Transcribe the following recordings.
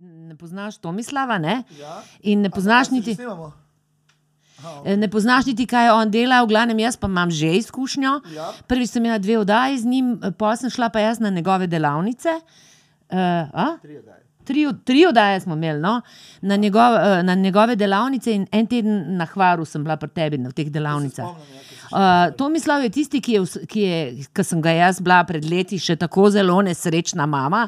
ne poznaš Tomislava, ne? Ja? In ne poznaš se niti. Aha, Eh, Ne poznaš niti, kaj on delal, v glavnem jaz pa imam že izkušnjo. Ja. Prvič sem imela dve oddaji z njim, pa sem šla pa jaz na njegove delavnice. Uh? Tri oddaje. Tri, tri oddaje smo imeli, no? na, njegov, na njegove delavnice in en teden na Hvaru sem bila pri tebi na teh delavnicah. Spomnim, ja, Uh, Tomislav je tisti, ki, je, ki, je, ki sem ga jaz bila pred leti še tako zelo nesrečna mama,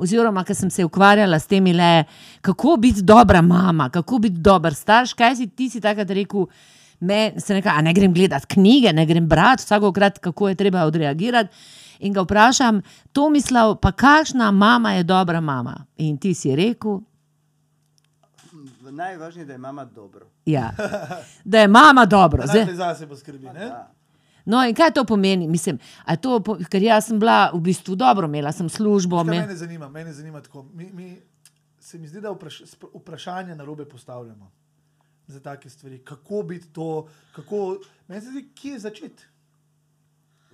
oziroma ki sem se ukvarjala s temi le, kako biti dobra mama, kako biti dober starš. Kaj si ti si takrat rekel? Me, neka, ne grem gledati knjige, ne grem brati vsakokrat, kako je treba odreagirati. In ga vprašam, Tomislav, pa kakšna mama je dobra mama? In ti si rekel, Najvažnije je da je mama dobro. ja, da je mama dobro. Da Zdaj, zase poskrbi, ne? Da. No, in kaj to pomeni? Mislim, to, ker jaz sem bila v bistvu dobro, imela sem službo. Me, mene zanima, mene zanima tako. Mi, mi, se mi zdi, da vpraš, vprašanja na robe postavljamo za take stvari. Kako biti to, kako. Meni se zdi, kje začeti.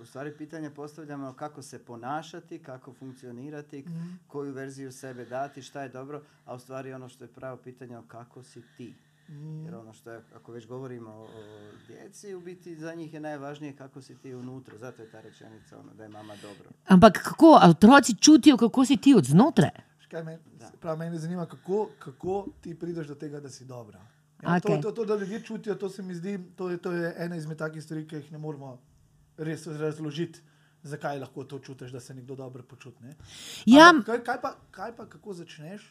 U stvari pitanje postavljamo kako se ponašati, kako funkcionirati, koju verziju sebe dati, šta je dobro, a u stvari ono što je pravo pitanje kako si ti. Jer ono što je, ako već govorimo o, o djeci, u biti za njih je najvažnije kako si ti unutra. Zato je ta rečenica ono, da je mama dobro. ampak kako, a otroci čutijo, kako si ti od znotraj? Škaj meni, Da. prav mene zanima, kako, kako ti prideš do tega, da si dobra. Ja, Okej. to, to, to, da ljudje čutijo, to se mi zdi, to je, to je ena izmed takih stvari, ki jih ne moramo res razložiti, zakaj lahko to čutiš, da se nekdo dobro počuti. Ne? Ja, Ampak kaj, kaj, pa, kaj pa, kako začneš?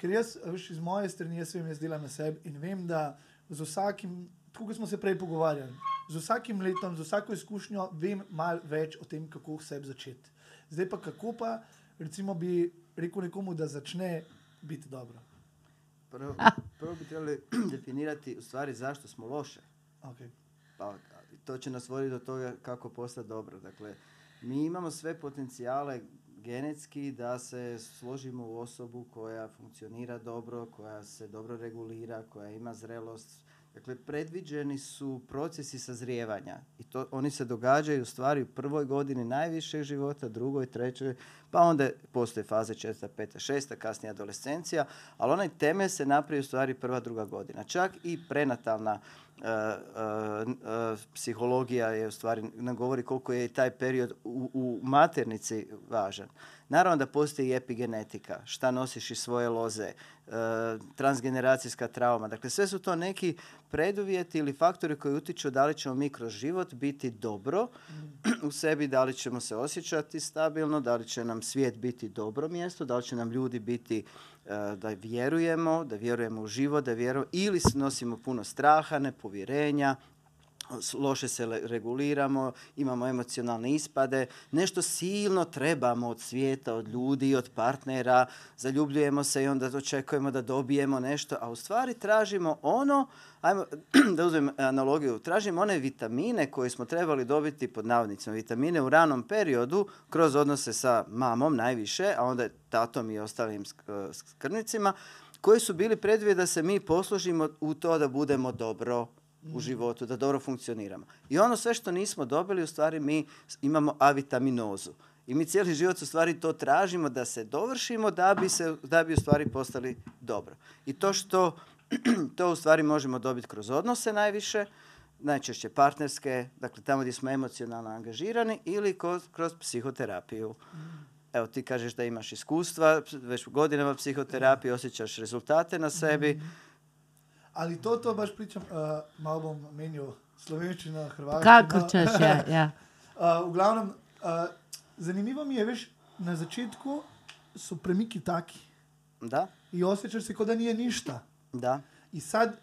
Ker jaz, veš, iz moje strani, jaz vem, jaz delam na sebi in vem, da z vsakim, tako kot smo se prej pogovarjali, z vsakim letom, z vsako izkušnjo vem malo več o tem, kako sebi začeti. Zdaj pa kako pa, recimo, bi rekel nekomu, da začne biti dobro. Prvo, prvo bi trebali definirati u stvari zašto smo loše. Okay. Pa to će nas voditi do toga kako postati dobro. Dakle, mi imamo sve potencijale genetski da se složimo u osobu koja funkcionira dobro, koja se dobro regulira, koja ima zrelost. Dakle, predviđeni su procesi sazrijevanja i to oni se događaju u stvari u prvoj godini najvišeg života, drugoj, trećoj, pa onda postoje faze četvrta, peta, šesta, kasnije adolescencija, ali onaj temelj se napravi u stvari prva, druga godina. Čak i prenatalna psihologija je u stvari nam govori koliko je taj period u, u maternici važan. Naravno da postoji i epigenetika, šta nosiš iz svoje loze, e, transgeneracijska trauma. Dakle, sve su to neki preduvjeti ili faktori koji utiču da li ćemo mi kroz život biti dobro u sebi, da li ćemo se osjećati stabilno, da li će nam svijet biti dobro mjesto, da li će nam ljudi biti da vjerujemo, da vjerujemo u život, da vjerujemo ili nosimo puno straha, nepovjerenja, loše se reguliramo, imamo emocionalne ispade, nešto silno trebamo od svijeta, od ljudi, od partnera, zaljubljujemo se i onda očekujemo da dobijemo nešto, a u stvari tražimo ono, ajmo da uzmem analogiju, tražimo one vitamine koje smo trebali dobiti pod navodnicima, vitamine u ranom periodu kroz odnose sa mamom najviše, a onda tatom i ostalim sk- skrbnicima, koji su bili preduvjet da se mi poslužimo u to da budemo dobro u životu, da dobro funkcioniramo. I ono sve što nismo dobili, u stvari mi imamo avitaminozu. I mi cijeli život u stvari to tražimo da se dovršimo da bi, se, da bi u stvari postali dobro. I to što to u stvari možemo dobiti kroz odnose najviše, najčešće partnerske, dakle tamo gdje smo emocionalno angažirani ili kroz, kroz psihoterapiju. Evo ti kažeš da imaš iskustva, već godinama psihoterapije, osjećaš rezultate na sebi. Ali to, to baš pričam, uh, malo bom menil slovenščino, hrvaščino. kako češ, ja. ja. Uh, v glavnem, uh, zanimivo mi je, veš, na začetku su premiki taki Da, i osjećaš se kao da nije ništa. da. I sad,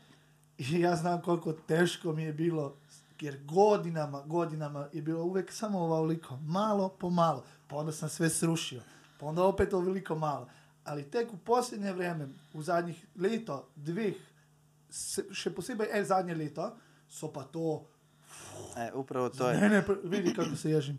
ja znam koliko teško mi je bilo, jer godinama, godinama je bilo uvek samo ovoliko, malo po malo. Pa onda sam sve srušio, pa onda opet ovoliko malo. Ali tek u posljednje vrijeme, u zadnjih leto, dveh, se, še posebej e, zadnje leto, so pa to, E, upravo to je. ne, ne, vidi kako se ježim.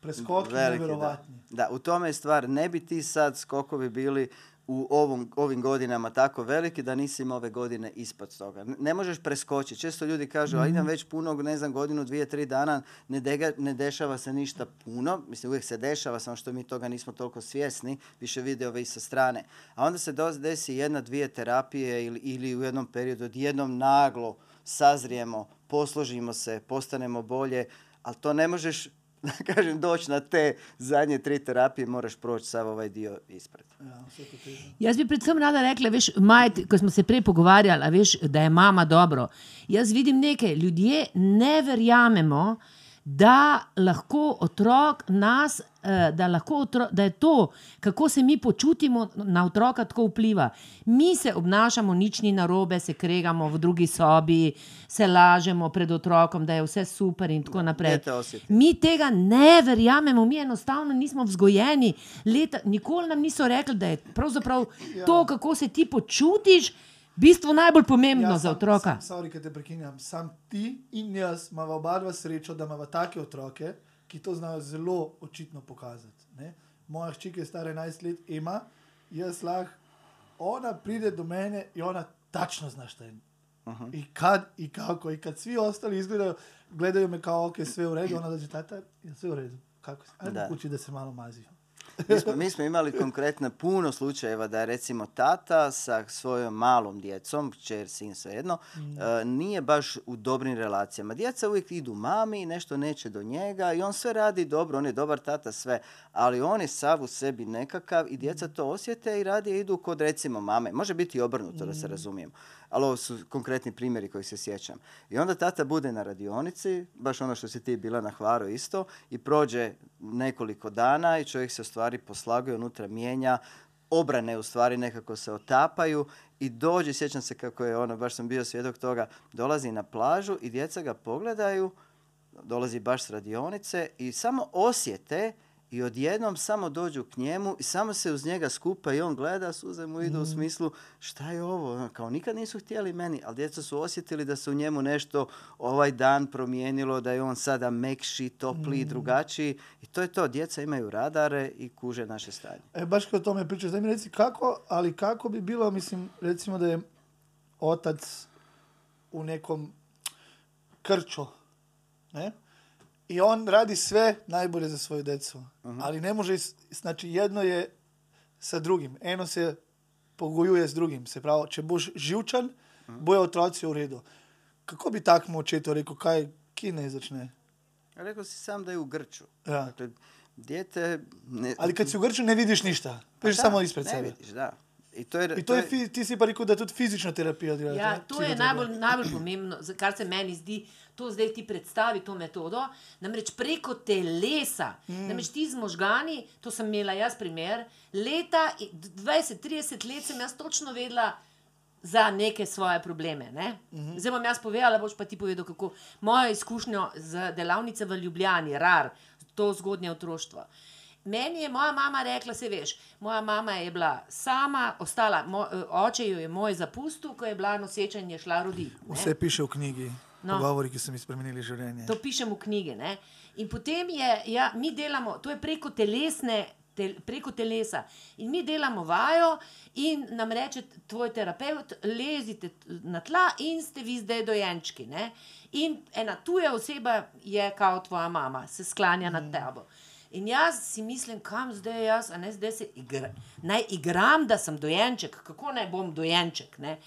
preskoki Veliki, nevjerovatni. Da. da, u tome je stvar. Ne bi ti sad skokovi bili u ovom, ovim godinama tako veliki da nisi imao ove godine ispod toga. Ne možeš preskočiti. Često ljudi kažu, a idem već puno, ne znam, godinu, dvije, tri dana, ne, dega- ne dešava se ništa puno. Mislim, uvijek se dešava, samo što mi toga nismo toliko svjesni, više vidjove i sa strane. A onda se desi jedna, dvije terapije ili, ili u jednom periodu odjednom naglo sazrijemo, posložimo se, postanemo bolje, ali to ne možeš kažem, doći na te zadnje tri terapije, moraš proći sav ovaj dio ispred. Ja. Jaz bi predvsem rada rekla, veš, Majt, ko smo se prej pogovarjali, veš, da je mama dobro. Jaz vidim nekaj, ljudje ne verjamemo, da lahko otrok nas, eh, da, lahko otro, da je to, kako se mi počutimo, na otroka tako vpliva. Mi se obnašamo, nič ni narobe, se kregamo v drugi sobi, se lažemo pred otrokom, da je vse super in tako naprej. Mi tega ne verjamemo, mi enostavno nismo vzgojeni. Leta, nikoli nam niso rekli, da je pravzaprav to, kako se ti počutiš, v bistvu najbolj pomembno ja, za otroka. Sam, sorry, ker te prekinjam. Sam ti in jaz imamo oba dva srečo, da imamo take otroke, ki to znajo zelo očitno pokazati. Ne? Moja hčerka je stara 11 let, ima, jaz lahko, ona pride do mene in ona tačno zna šta je. I kad i kako. I kad svi ostali izgledaju, gledaju me kao, ok, sve u redu, ona dođe, tata, je sve u redu. Kako si? Ajmo Da. kući da se malo mazio. Mi smo, mi smo imali konkretno puno slučajeva da je recimo tata sa svojom malom djecom, kćer, sin, svejedno, e, nije baš u dobrim relacijama. Djeca uvijek idu mami, nešto neće do njega i on sve radi dobro, on je dobar tata, sve, ali on je sav u sebi nekakav i djeca to osjete i radije idu kod recimo mame. Može biti i obrnuto da se razumijemo. Ali ovo su konkretni primjeri koji se sjećam. I onda tata bude na radionici, baš ono što si ti bila na Hvaru isto, i prođe nekoliko dana i čovjek se u stvari poslaguje, unutra mijenja, obrane u stvari nekako se otapaju i dođe, sjećam se kako je ono, baš sam bio svjedok toga, dolazi na plažu i djeca ga pogledaju, dolazi baš s radionice i samo osjete i odjednom samo dođu k njemu i samo se uz njega skupa i on gleda, suze mu idu u smislu šta je ovo, Ono, kao nikad nisu htjeli meni, ali djeca su osjetili da se u njemu nešto ovaj dan promijenilo, da je on sada mekši, topliji, drugačiji. I to je to, djeca imaju radare i kuže naše stanje. E, baš kad o tome pričaš, daj mi reci kako, ali kako bi bilo, mislim, recimo da je otac u nekom krču, ne? I on radi sve najbolje za svoju decu, ali ne može, znači jedno je sa drugim, eno se pogojuje z drugim, se pravi, če boš živčen, bojo otroci v redu. Kako bi takmu očetu rekel, kaj, ki ne začne? Rekao si sam da je u grču. Ja. Dakle, dijete... Ne, Ali kad si v grču ne vidiš ništa, vidiš Da, samo ispred ne sebe. vidiš, da. I to je, I to je, fi, ti si pa rekel, da tudi fizična terapija dela. Ja, to je najbolj, najbolj pomembno, kar se meni zdi. To zdaj ti predstavi to metodo. Namreč preko telesa, mm. namreč ti z možgani, to sem imela jaz primer, leta, i- 20-30 let sem jaz točno vedela za neke svoje probleme. Ne? Mm -hmm. Zdaj bom jaz povedala, boš pa ti povedal, kako moja izkušnja z delavnice v Ljubljani, rar, to zgodnje otroštvo. Meni je moja mama rekla, se veš, moja mama je bila sama, ostala, mo, oče jo je moj zapustil, ko je bila noseča in je šla roditi. Vse piše v knjigi, No. pogovori, ki so mi spremenili življenje. To pišem v knjigi. Ne? In potem je, ja, mi delamo, to je preko telesne. Tel, preko telesa. In mi delamo vajo, in nam reče tvoj terapeut, lezite na tla, in ste vi zdaj dojenčki. Ne? In ena tuja oseba je kao tvoja mama, se sklanja nad tebo. In jaz si mislim, kam zdaj jaz, a ne zdaj se igra, naj igram, da sem dojenček, kako naj bom dojenček. Ne?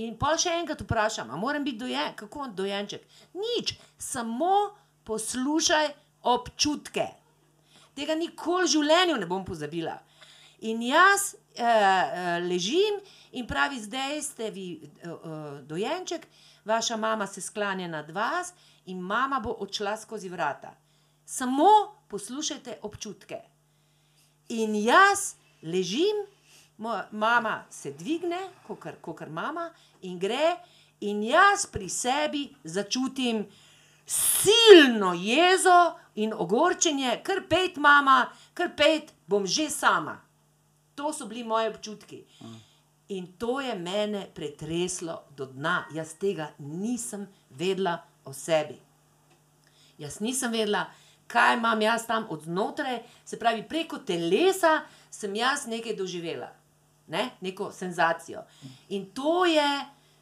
In pa še enkrat vprašam, a moram biti dojen, kako dojenček? Nič, samo poslušaj občutke. Tega nikoli v življenju ne bom pozabila. In jaz eh, eh, ležim in pravi, zdaj ste vi eh, eh, dojenček, vaša mama se sklanja nad vas in mama bo odšla skozi vrata. Samo poslušajte občutke. In jaz ležim, mama se dvigne, kot mama, in gre, in jaz pri sebi začutim silno jezo in ogorčenje, kar pet, mama, kar pet, bom že sama. To so bili moji občutki. In to je mene pretreslo do dna. Jaz tega nisem vedela o sebi. Jaz nisem vedela, kaj imam jaz tam od znotraj, se pravi, preko telesa sem jaz nekaj doživela, ne? neko senzacijo. In to je,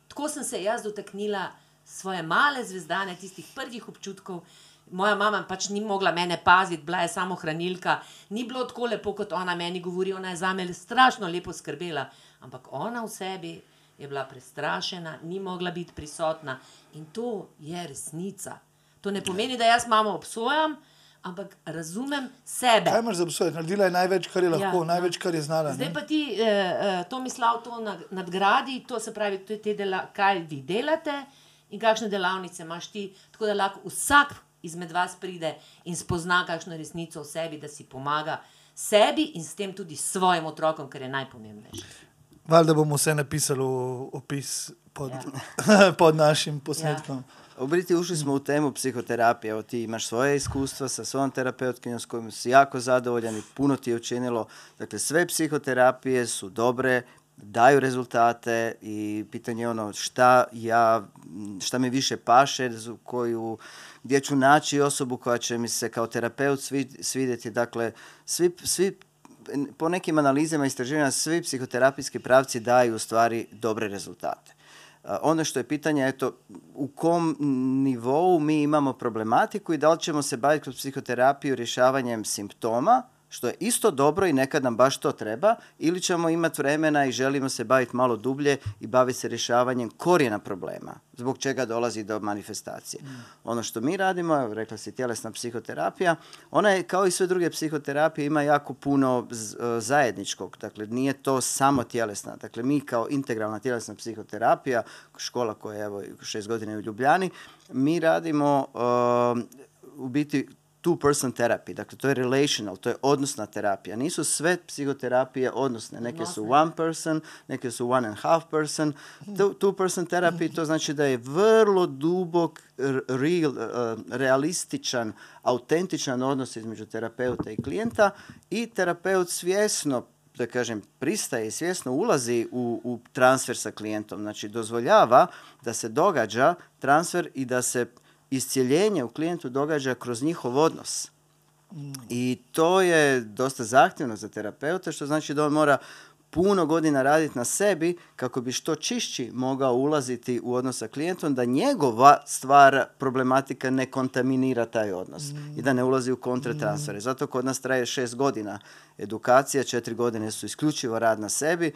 tako sem se jaz dotaknila svoje male zvezdane, tistih prvih občutkov. Moja mama pač ni mogla mene paziti, bila je samo hranilka, ni bilo tako lepo, kot ona meni govori, ona je za me strašno lepo skrbela, ampak ona v sebi je bila prestrašena, ni mogla biti prisotna in to je resnica. To ne pomeni, da jaz mamo obsojam, ampak razumem sebe. Kaj imaš za obsojati? Naredila je največ, kar je lahko, Ja, ja, no. največ, kar je znala. Zdaj ne? pa ti, eh, eh, to mislav, to na- nadgradi, to se pravi, to je te dela, kaj vi delate in kakšne delavnice imaš ti, tako da lahko vsak izmed vas pride in spozna kakšno resnico v sebi, da si pomaga sebi in s tem tudi svojim otrokom, kar je najpomembnejše. Valjda bomo vse napisali v opis pod, pod našim posnetkom. U biti ušli smo u temu psihoterapije, evo ti imaš svoje iskustva sa svojom terapeutkinjom s kojom si jako zadovoljan i puno ti je učinilo. Dakle, sve psihoterapije su dobre, daju rezultate i pitanje je ono šta ja, šta mi više paše, koju, gdje ću naći osobu koja će mi se kao terapeut svi- svidjeti. Dakle, svi, svi po nekim analizama i istraživanjima svi psihoterapijski pravci daju u stvari dobre rezultate. Ono što je pitanje, eto, u kom nivou mi imamo problematiku i da li ćemo se baviti kroz psihoterapiju rješavanjem simptoma, što je isto dobro i nekad nam baš to treba, ili ćemo imati vremena i želimo se baviti malo dublje i baviti se rješavanjem korijena problema, zbog čega dolazi do manifestacije. Ono što mi radimo, rekla si tjelesna psihoterapija, ona je kao i sve druge psihoterapije ima jako puno e, zajedničkog, dakle nije to samo tjelesna, dakle mi kao integralna tjelesna psihoterapija, škola koja je evo šest godina u Ljubljani, mi radimo um, u biti two person therapy, dakle to je relational, to je odnosna terapija. Nisu sve psihoterapije odnosne, neke su one person, neke su one and half person. Two, two person therapy to znači da je vrlo dubok, real, uh, realističan, autentičan odnos između terapeuta i klijenta i terapeut svjesno da kažem, pristaje i svjesno ulazi u, u transfer sa klijentom. Znači, dozvoljava da se događa transfer i da se iscjeljenje u klijentu događa kroz njihov odnos. I to je dosta zahtjevno za terapeuta, što znači da on mora puno godina raditi na sebi kako bi što čišći mogao ulaziti u odnos sa klijentom, da njegova stvar problematika ne kontaminira taj odnos i da ne ulazi u kontratransfere. Zato kod nas traje šest godina edukacija, četiri godine su isključivo rad na sebi. E,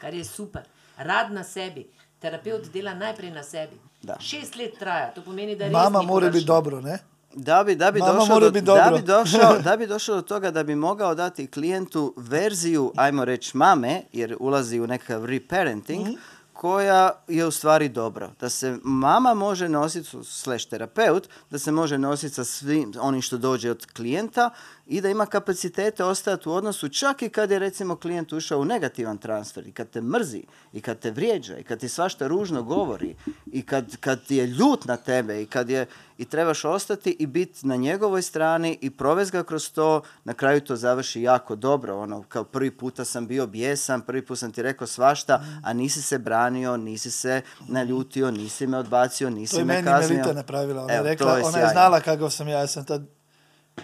Kar je super. Rad na sebi. Terapeut dela najprej na sebi. Da. Šest let traja, to pomeni, da res Mama mora biti dobro, ne? Da bi, da, bi Mama došao do, da, bi došao, da bi došao do toga da bi mogao dati klijentu verziju, ajmo reći, mame, jer ulazi u nekakav reparenting, Mhm. koja je u stvari dobro. Da se mama može nositi, slash terapeut, da se može nositi sa svim onim što dođe od klijenta i da ima kapacitete ostati u odnosu čak i kad je recimo klijent ušao u negativan transfer i kad te mrzi i kad te vrijeđa i kad ti svašta ružno govori i kad, kad je ljut na tebe i kad je i trebaš ostati i biti na njegovoj strani i provesti ga kroz to, na kraju to završi jako dobro, ono, kao prvi puta sam bio bijesan, prvi put sam ti rekao svašta, a nisi se branio, nisi se naljutio, nisi me odbacio, nisi To je me meni kaznio. Melita napravila. Ona Evo, rekla, je ona je znala kakav sam ja, ja sam tad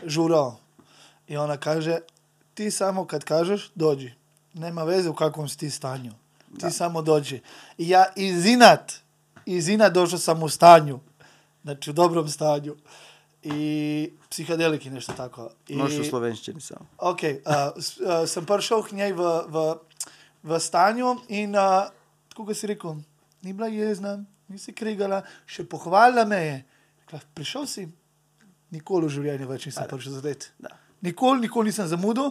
žurao. I ona kaže, ti samo kad kažeš, dođi. Nema veze u kakvom si ti stanju. Ti samo dođi. I ja iz inat, iz inat došao sam u stanju. Znači u dobrom stanju. I psihadeliki nešto tako. I, Možeš u slovenščini samo. Ok, uh, uh, sem prišel k njej v, v, v stanju in uh, kot si rekel, ni bila jezna, ni se krigala, še pohvalila me je. Rekla, prišel si, nikoli v življenju več nisem prišel zadet. Da. Nikoli, nikoli nisem zamudil.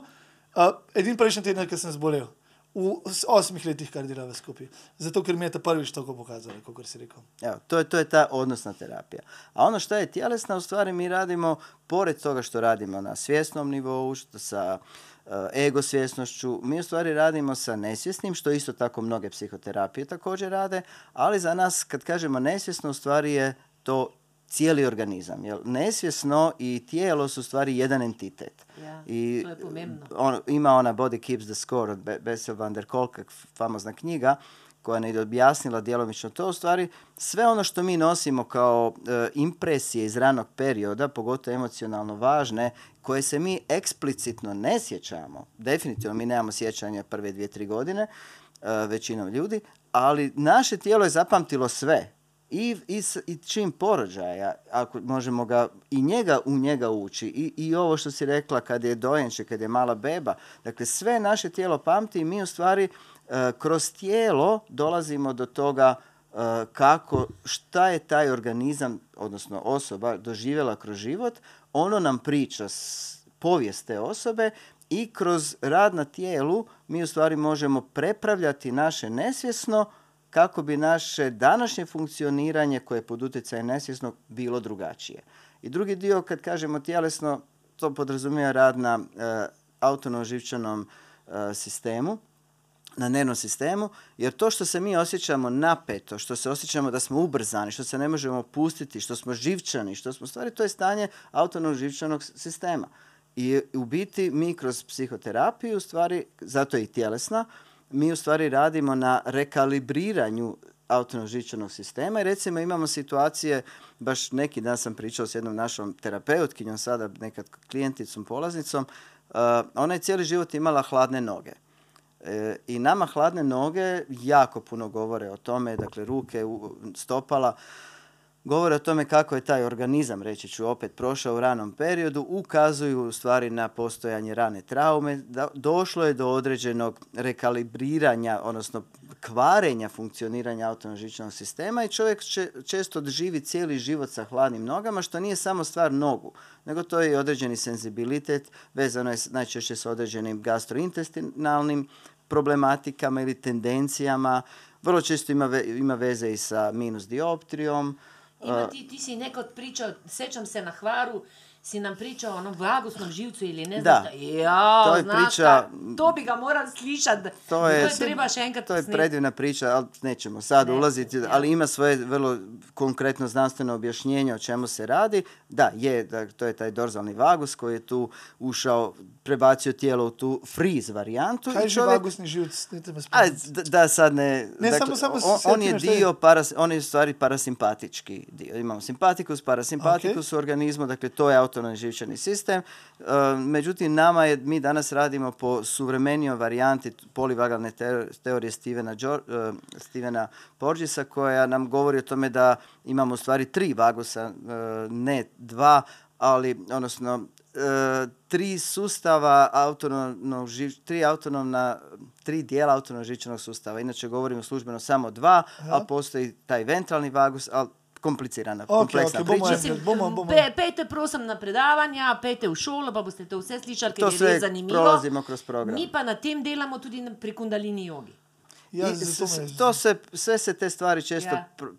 Uh, edin prejšnji teden, ko sem zbolel. V osmih letih, kar delava skupaj. Zato, ker mi je ta prvič tako pokazala, kot si rekel. Evo, to je, to je ta odnosna terapija. A ono što je tjelesna, u stvari mi radimo, pored toga što radimo na svjesnom nivou, što sa uh, ego svjesnošću, mi u stvari radimo sa nesvjesnim, što isto tako mnoge psihoterapije također rade, ali za nas, kad kažemo nesvjesno, u stvari je to cijeli organizam. Jer nesvjesno i tijelo su stvari jedan entitet. Ja, I to je on, ima ona Body Keeps the Score od Be- Bessel van der Kolk, famozna knjiga, koja ne objasnila djelomično to, u stvari sve ono što mi nosimo kao e, impresije iz ranog perioda, pogotovo emocionalno važne, koje se mi eksplicitno ne sjećamo, definitivno mi nemamo sjećanja prve dvije, tri godine, e, većinom ljudi, ali naše tijelo je zapamtilo sve. I, i, i čim porođaja, ako možemo ga i njega u njega ući, i, i ovo što si rekla kad je dojenče, kad je mala beba, dakle sve naše tijelo pamti i mi u stvari e, kroz tijelo dolazimo do toga e, kako, šta je taj organizam, odnosno osoba, doživjela kroz život, ono nam priča s, povijest te osobe i kroz rad na tijelu mi u stvari možemo prepravljati naše nesvjesno kako bi naše današnje funkcioniranje koje je pod utjecajem nesvjesnog bilo drugačije. I drugi dio kad kažemo tjelesno, to podrazumijeva rad na e, autonomnom živčanom e, sistemu, na nervnom sistemu, jer to što se mi osjećamo napeto, što se osjećamo da smo ubrzani, što se ne možemo pustiti, što smo živčani, što smo stvari, to je stanje autonomnog živčanog sistema. I u biti mi kroz psihoterapiju, stvari, zato je i tjelesna, mi u stvari radimo na rekalibriranju autonomnog živčanog sistema i recimo imamo situacije, baš neki dan sam pričao s jednom našom terapeutkinjom, sada nekad klijenticom, polaznicom, uh, ona je cijeli život imala hladne noge. E, I nama hladne noge jako puno govore o tome, dakle ruke, stopala, govore o tome kako je taj organizam, reći ću opet, prošao u ranom periodu, ukazuju u stvari na postojanje rane traume, da došlo je do određenog rekalibriranja, odnosno kvarenja funkcioniranja autonomnog živčanog sistema i čovjek će, često živi cijeli život sa hladnim nogama, što nije samo stvar nogu, nego to je i određeni senzibilitet, vezano je najčešće s određenim gastrointestinalnim problematikama ili tendencijama, vrlo često ima, ve- ima veze i sa minus dioptrijom, Ima ti, ti si nekad pričao, sećam se na Hvaru, si nam pričao o onom vagusnom živcu ili ne znam Da. šta. Ja, To je znaš priča- šta, to bi ga moral slišat. To je- to treba še enkrat To je predivna priča, ali nećemo sad Ne, ulaziti, ja. ali ima svoje vrlo konkretno znanstveno objašnjenje o čemu se radi. Da, je, da, to je taj dorzalni vagus koji je tu ušao, prebacio tijelo u tu freeze varijantu. Kaj je čovjek- vagusni živc? A, spomniti. d- da sad ne... Ne, samo- samo se on, on je dio, paras, on je u stvari parasimpatički dio. Imamo simpatikus, parasimpatikus u organizmu, dakle to je autonomni živčani sistem. E, međutim, nama je, mi danas radimo po suvremenijoj varijanti polivagalne teo- teorije Stevena, Džor- e, Stevena Porgisa koja nam govori o tome da imamo u stvari tri vagusa, e, ne dva, ali odnosno e, tri sustava autonomnog tri autonomna tri dijela autonomnog živčanog sustava. Inače govorimo službeno samo dva, ali postoji taj ventralni vagus, ali komplicirana, Ok, kompleksna ok, bomo priča. enkrat, bomo, bomo. Pe, pejte prosim na predavanja, pejte v šolo, pa boste to vse slišali, ker To je sve res zanimivo. prolazimo kroz program. Mi pa na tem delamo tudi pri kundalini jogi. Ja, I zato s- me- s- to se, sve se te stvari često Ja. pr-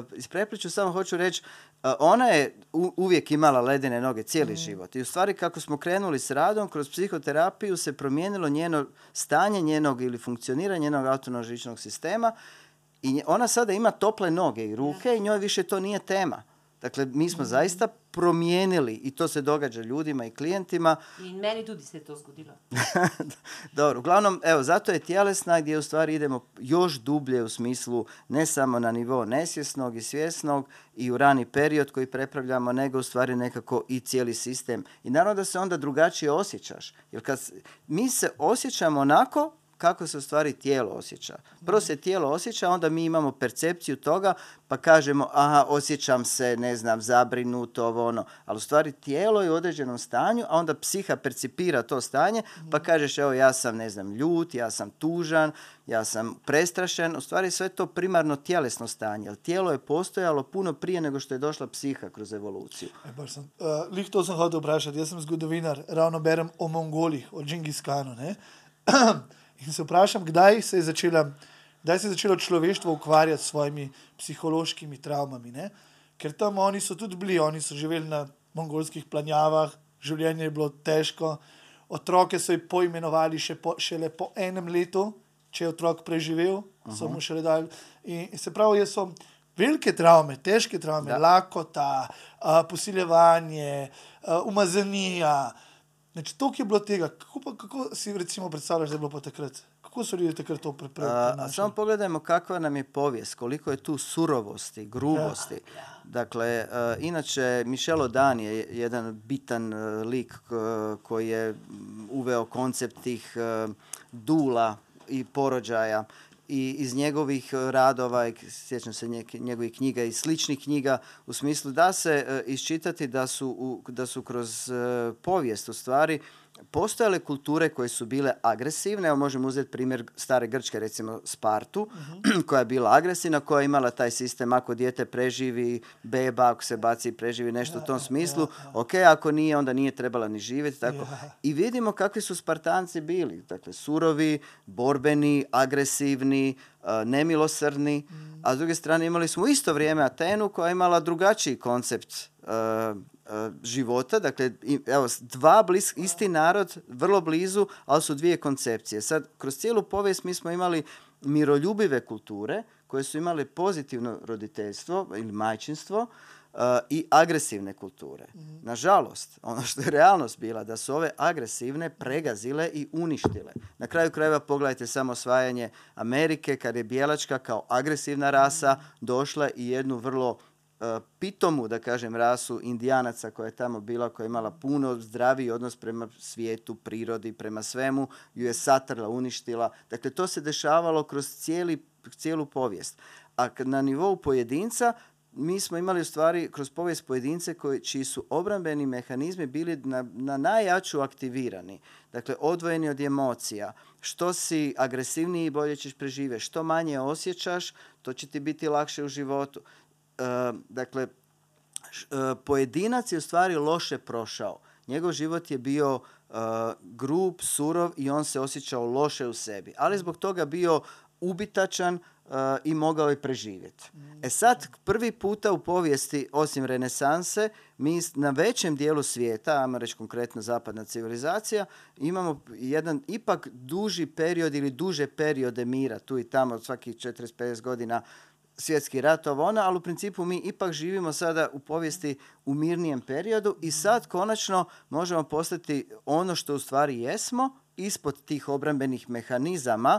uh, isprepliču, samo hoću reći, uh, ona je u- uvijek imala ledene noge cijeli život. I u stvari kako smo krenuli s radom, kroz psihoterapiju se promijenilo njeno stanje njenog ili funkcioniranje njenog autonomnog živčanog sistema i ona sada ima tople noge i ruke i njoj više to nije tema. Dakle, mi smo zaista promijenili i to se događa ljudima i klijentima In meni tudi se to zgodilo. Dobro, uglavnom, evo, zato je tjelesna gdje u stvari idemo još dublje u smislu ne samo na nivo nesvjesnog i svjesnog i u rani period koji prepravljamo, nego u stvari nekako i cijeli sistem. I naravno da se onda drugačije osjećaš. Jer kad mi se osjećamo onako kako se u stvari tijelo osjeća. Prvo se tijelo osjeća, onda mi imamo percepciju toga, pa kažemo, aha, osjećam se, ne znam, zabrinuto, ovo ono. Ali u stvari tijelo je u određenom stanju, a onda psiha percipira to stanje, pa kažeš, evo, ja sam, ne znam, ljut, ja sam tužan, ja sam prestrašen. U stvari sve to primarno tjelesno stanje, jer tijelo je postojalo puno prije nego što je došla psiha kroz evoluciju. E, baš sem, uh, lih to sem hotel vprašati. Jaz sem zgodovinar, ravno berem o Mongolih, o Džingiskanu. Ne? In se vprašam, kdaj se je začela, kdaj se je začelo človeštvo ukvarjati s svojimi psihološkimi travmami. Ne? Ker tam oni so tudi bili, oni so živeli na mongolskih planjavah, življenje je bilo težko, otroke so jih poimenovali še po, šele po enem letu, če je otrok preživel, so mu šele dali. In, in se pravi, jaz so velike travme, težke travme, Da. lakota, a, posiljevanje, a, umazanija. Znači, to je bilo tega. Kako, pa, kako si recimo predstavljaš, da je bilo pa takrat? Kako su ljudi takrat to pripravili? samo pogledajmo kakva nam je povijest, koliko je tu surovosti, grubosti. Dakle, e, inače, Michel Odan je jedan bitan e, lik koji je uveo koncept tih e, dula i porođaja i iz njegovih e, radova, sjećam se njeg- njegovih knjiga i sličnih knjiga, u smislu da se e, iščitati da su, da su kroz e, povijest u stvari postojale kulture koje su bile agresivne, evo možemo uzeti primjer stare Grčke, recimo Spartu, koja je bila agresivna, koja je imala taj sistem ako dijete preživi, beba, ako se baci preživi nešto u tom smislu, ok, ako nije, onda nije trebala ni živjeti, tako. Ja. I vidimo kakvi su Spartanci bili, dakle surovi, borbeni, agresivni, nemilosrdni, a s druge strane imali smo u isto vrijeme Atenu koja je imala drugačiji koncept a, a, života, dakle evo dva blis, isti narod, vrlo blizu, ali su dvije koncepcije. Sad, kroz cijelu povijest mi smo imali miroljubive kulture koje su imale pozitivno roditeljstvo ili majčinstvo, uh, i agresivne kulture. Nažalost, ono što je realnost bila, da su ove agresivne pregazile i uništile. Na kraju krajeva pogledajte samo osvajanje Amerike, kad je bijelačka kao agresivna rasa došla i jednu vrlo uh, pitomu, da kažem, rasu indijanaca koja je tamo bila, koja je imala puno zdraviji odnos prema svijetu, prirodi, prema svemu, ju je satrla, uništila. Dakle, to se dešavalo kroz cijeli, cijelu povijest. A na nivou pojedinca, mi smo imali u stvari kroz povijest pojedince koji, čiji su obrambeni mehanizmi bili na, na najjaču aktivirani. Dakle, odvojeni od emocija. Što si agresivniji, bolje ćeš preživjeti. Što manje osjećaš, to će ti biti lakše u životu. E, dakle, š- e, pojedinac je u stvari loše prošao. Njegov život je bio e, grub, surov i on se osjećao loše u sebi. Ali zbog toga bio ubitačan e, i mogao je preživjeti. E sad, prvi puta u povijesti, osim renesanse, mi na većem dijelu svijeta, ajmo reći konkretno zapadna civilizacija, imamo jedan ipak duži period ili duže periode mira, tu i tamo, svakih 40-50 godina svjetski rat, ovo ono, ali u principu mi ipak živimo sada u povijesti u mirnijem periodu i sad konačno možemo postati ono što u stvari jesmo, ispod tih obrambenih mehanizama,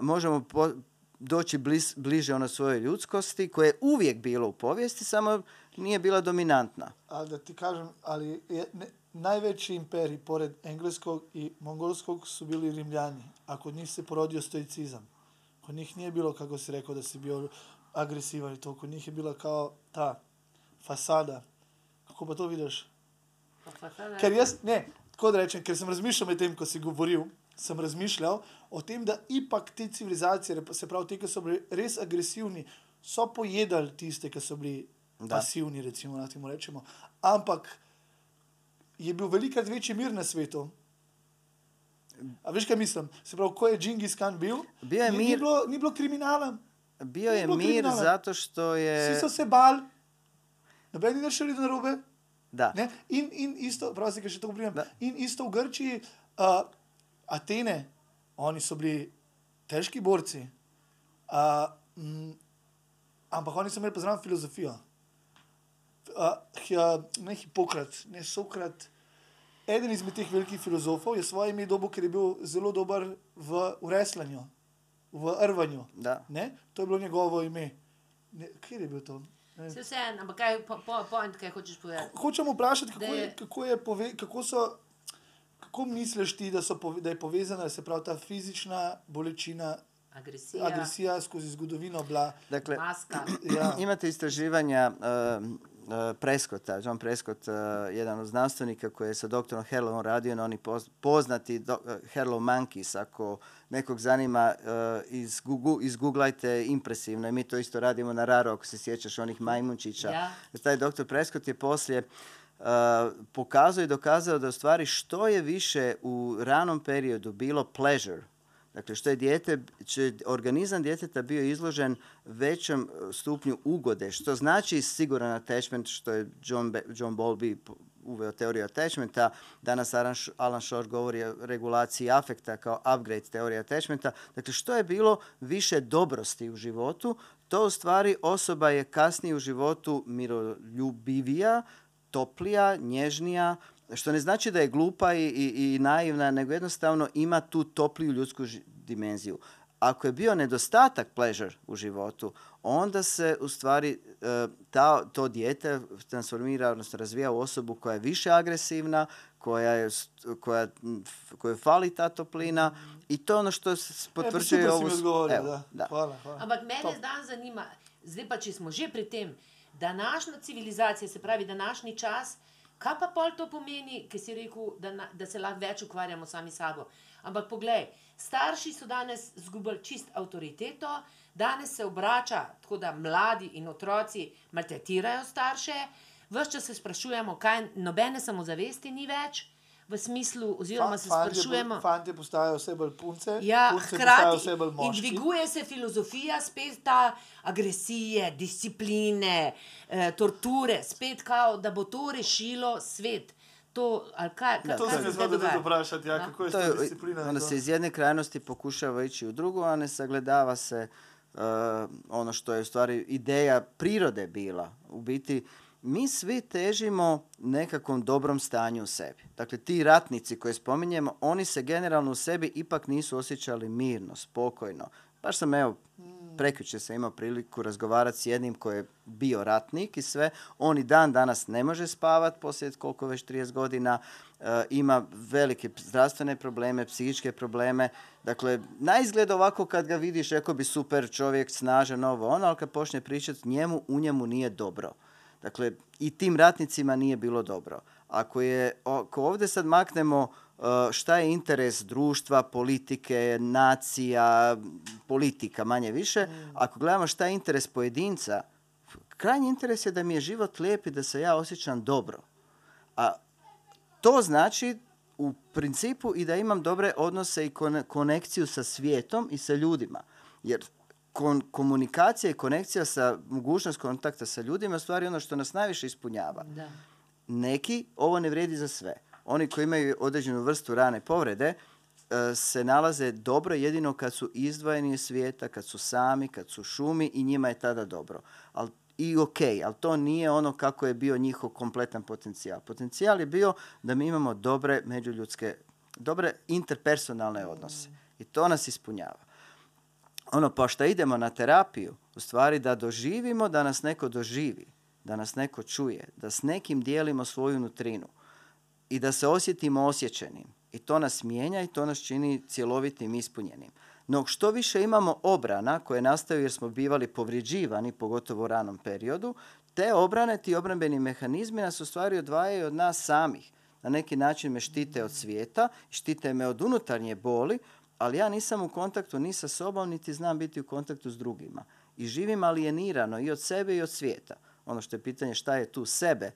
možemo po- doći bliz, bliže ono svojoj ljudskosti, koje je uvijek bilo u povijesti, samo nije bila dominantna. Ali da ti kažem, ali je, ne, najveći imperij pored engleskog i mongolskog su bili rimljani, a kod njih se porodio stoicizam. Kod njih nije bilo, kako si rekao, da si bio agresivan i to. Kod njih je bila kao ta fasada. Kako pa to vidiš? Ker jaz, ne, tako da rečem, ker sem razmišljal med tem, ko si govoril, sem razmišljal o tem, da ipak te civilizacije, se pravi, te, ki so bili res agresivni, so pojedali tiste, ki so bili Da. pasivni, recimo, da temu rečemo. Ampak je bil velikrat večji mir na svetu. A veš, kaj mislim? Se pravi, ko je Džingis Khan bil, Bio je ni, mir- ni, bilo, ni bilo kriminala. Bio je bilo mir kriminala. zato što je... Vsi so se bali, noben ni šel na robe. In, in isto, prav se še to govorim, in isto v Grčiji, uh, Atene, oni so bili težki borci, uh, mm, ampak oni so imeli pa zraven filozofijo. Uh, ne Hipokrat, ne Sokrat. Eden izmed teh velikih filozofov je svoje ime dobil, ker je bil zelo dober v ureslanju, v rvanju. To je bilo njegovo ime. Ne, kje je bil to? Vseeno, ampak kaj, po, po, point, kaj hočeš povedati? Hočem vprašati, kako, je, je- kako, je pove, kako so. Kako misliš ti, da, so, pove- da je povezana se pravi, ta fizična bolečina, Agresija, agresija skozi zgodovino bila? Dakle, maska. Ja, Imate istraživanja uh, uh, Prescotta, John Prescott, uh, jedan od znanstvenika koji je sa doktorom Herlowom radio na oni poz- poznati do, uh, Herlow Monkeys, ako nekog zanima, uh, iz Google, izgooglajte impresivno i mi to isto radimo na Raro, ako se sjećaš onih majmunčića. Ja. Taj doktor Prescott je poslije uh, pokazao i dokazao da u stvari što je više u ranom periodu bilo pleasure, Dakle, što je dijete, će organizam djeteta bio izložen većem e, stupnju ugode, što znači siguran attachment, što je John, John Bowlby uveo teoriju attachmenta. Danas Alan Shore govori o regulaciji afekta kao upgrade teorije attachmenta. Dakle, što je bilo više dobrosti u životu, to u stvari osoba je kasnije u životu miroljubivija, toplija, nježnija, Što ne znači da je glupa i, i, i naivna, nego jednostavno ima tu topliju ljudsku ži- dimenziju. Ako je bio nedostatak pleasure u životu, onda se u stvari e, ta, to dijete transformira, odnosno razvija u osobu koja je više agresivna, koja je, koja, kojoj fali ta toplina i to je ono što s- E, pa potvrđuje super si ovu... evo, da. da. Hvala, hvala. Ampak mene Top. dan zanima, zdaj pa če smo že pri tem, današnja civilizacija, se pravi današnji čas, kaj pa pol to pomeni, ki si rekel, da, na, da se lahko več ukvarjamo sami s sabo. Ampak poglej, starši so danes izgubili čist avtoriteto, danes se obrača tako, da mladi in otroci maltretirajo starše, vse čas se sprašujemo, kaj nobene samozavesti ni več. V smislu, oziroma se Fantje po- sprašujemo, Fantje postajajo vse bolj punce, Ja, punce hkrati vse bolj in moški. dviguje se filozofija, spet ta agresije, discipline, eh, torture, spet kao, da bo to rešilo svet. To, ali kaj, kaj, Da, To kaj se se dogaja? tudi vprašati, ja, Da. kako je To disciplina. onda se iz jedne krajnosti pokušava ići u drugu, a ne sagledava se uh, ono što je u stvari ideja prirode bila. U biti, mi svi težimo nekakvom dobrom stanju u sebi. Dakle, ti ratnici koje spominjemo, oni se generalno u sebi ipak nisu osjećali mirno, spokojno. Baš sam, evo, prekjučer sam imao priliku razgovarati s jednim koji je bio ratnik i sve. On i dan danas ne može spavat poslije koliko već 30 godina. e, ima velike zdravstvene probleme, psihičke probleme. Dakle, na izgled ovako kad ga vidiš, rekao bi super čovjek, snažan, ovo ono, ali kad počne pričati, njemu, u njemu nije dobro. Dakle, i tim ratnicima nije bilo dobro. Ako, je, ako ovdje sad maknemo uh, šta je interes društva, politike, nacija, politika manje više, ako gledamo šta je interes pojedinca, krajnji interes je da mi je život lijep i da se ja osjećam dobro. A to znači u principu i da imam dobre odnose i kone- konekciju sa svijetom i sa ljudima. Jer kon- komunikacija i konekcija sa mogućnost kontakta sa ljudima stvari ono što nas najviše ispunjava. Da. Neki, ovo ne vrijedi za sve. Oni koji imaju određenu vrstu rane povrede e, se nalaze dobro jedino kad su izdvojeni iz svijeta, kad su sami, kad su šumi i njima je tada dobro. Al, I ok, ali to nije ono kako je bio njihov kompletan potencijal. Potencijal je bio da mi imamo dobre međuljudske, dobre interpersonalne odnose. I to nas ispunjava ono pa šta idemo na terapiju, u stvari da doživimo da nas neko doživi, da nas neko čuje, da s nekim dijelimo svoju nutrinu i da se osjetimo osjećenim. I to nas mijenja i to nas čini cjelovitim ispunjenim. No što više imamo obrana koje nastaju jer smo bivali povrijeđivani, pogotovo u ranom periodu, te obrane, ti obrambeni mehanizmi nas u stvari odvajaju od nas samih. Na neki način me štite od svijeta, štite me od unutarnje boli, ali ja nisam u kontaktu ni sa sobom, niti znam biti u kontaktu s drugima. I živim alijenirano i od sebe i od svijeta. Ono što je pitanje šta je tu sebe,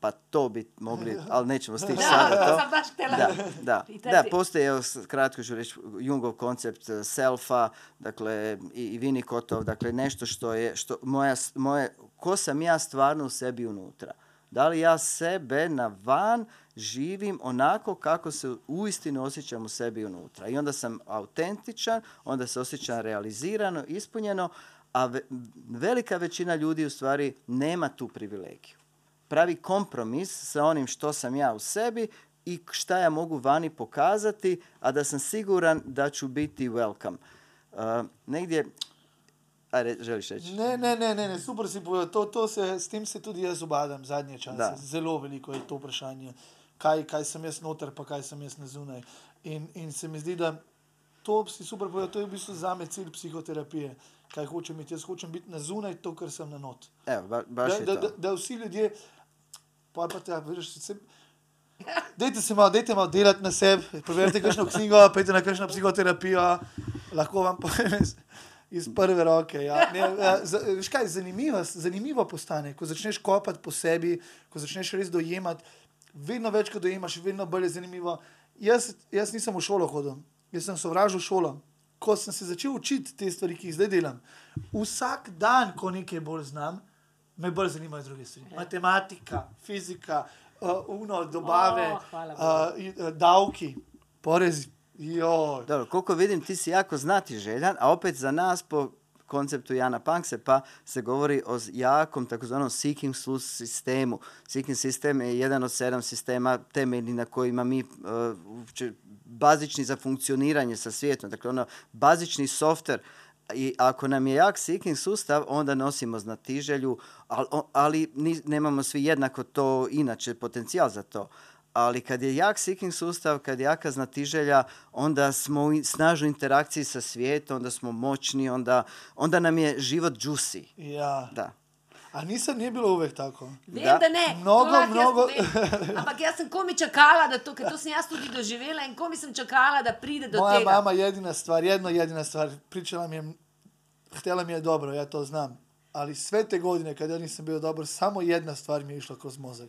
pa to bi mogli, ali nećemo stići Da, sada to to. sam baš htjela Da, da, da, postoji, evo, kratko ću reći, Jungov koncept eh, selfa, dakle, i, i Winnicottov, dakle, nešto što je, što moja, moje, ko sam ja stvarno u sebi unutra. Da li ja sebe na van živim onako kako se uistinu osjećam u sebi unutra. I onda sam autentičan, onda se osjećam realizirano, ispunjeno, a ve- velika većina ljudi u stvari nema tu privilegiju pravi kompromis sa onim što sam ja u sebi i šta ja mogu vani pokazati, a da sam siguran da ću biti welcome. Uh, negdje, ajde, želiš reći? Ne, ne, ne, ne, ne, super si povedal. To, to se, s tem se tudi jaz ubadam zadnje čase. Da. Zelo veliko je to vprašanje, kaj, kaj sem jaz noter, pa kaj sem jaz na zunaj. In, in se mi zdi, da to si super povedal, to je v bistvu zame cilj psihoterapije. Kaj hočem biti? Jaz hočem biti na zunaj to, kar sem na not. Evo, ba, baš Da, da, da, da vsi ljudje, pa pa te, vidiš, se, Dajte se malo, dajte malo delati na sebi, preberite kakšno knjigo, pojdite na kakšno psihoterapijo, lahko vam povem iz, prve roke. Ja. Ne, ja, veš kaj, zanimivo, zanimivo postane, ko začneš kopati po sebi, ko začneš res dojemati, vedno več, ko dojemaš, vedno bolj je zanimivo. Jaz, jaz nisem v šolo hodil, jaz sem sovražil šolo. Ko sem se začel učiti te stvari, ki jih zdaj delam, vsak dan, ko nekaj bolj znam, me bolj zanimajo druge stvari. Matematika, fizika, uh, uno, dobave, O, hvala uh, uh, davki, porezi. Joj. Dobro, koliko vidim, ti si jako znati željan, a opet za nas po konceptu Jana Pankse, pa se govori o jakom takozvanom seeking sistemu. Seeking sistem je jedan od sedam sistema temeljni na kojima mi uh, bazični za funkcioniranje sa svijetom. Dakle, ono, bazični softver i ako nam je jak seeking sustav, onda nosimo znatiželju, ali, ali nemamo svi jednako to inače potencijal za to. Ali kad je jak seeking sustav, kad je jaka znatiželja, onda smo u snažnoj interakciji sa svijetom, onda smo moćni, onda, onda nam je život juicy. Ja. Da. A nisam, nije bilo uvek tako. Vem, Da. da, ne. Mnogo, to lahko mnogo-. Ampak jaz sem komi čakala, da to, ker to sem jaz tudi doživela in komi sem čakala, da pride do Moja tega. mama jedina stvar, jedno jedina stvar, pričala mi je, htjela mi je dobro, ja to znam. Ali sve te godine kad ja nisam bio dobar, samo jedna stvar mi je išla kroz mozak.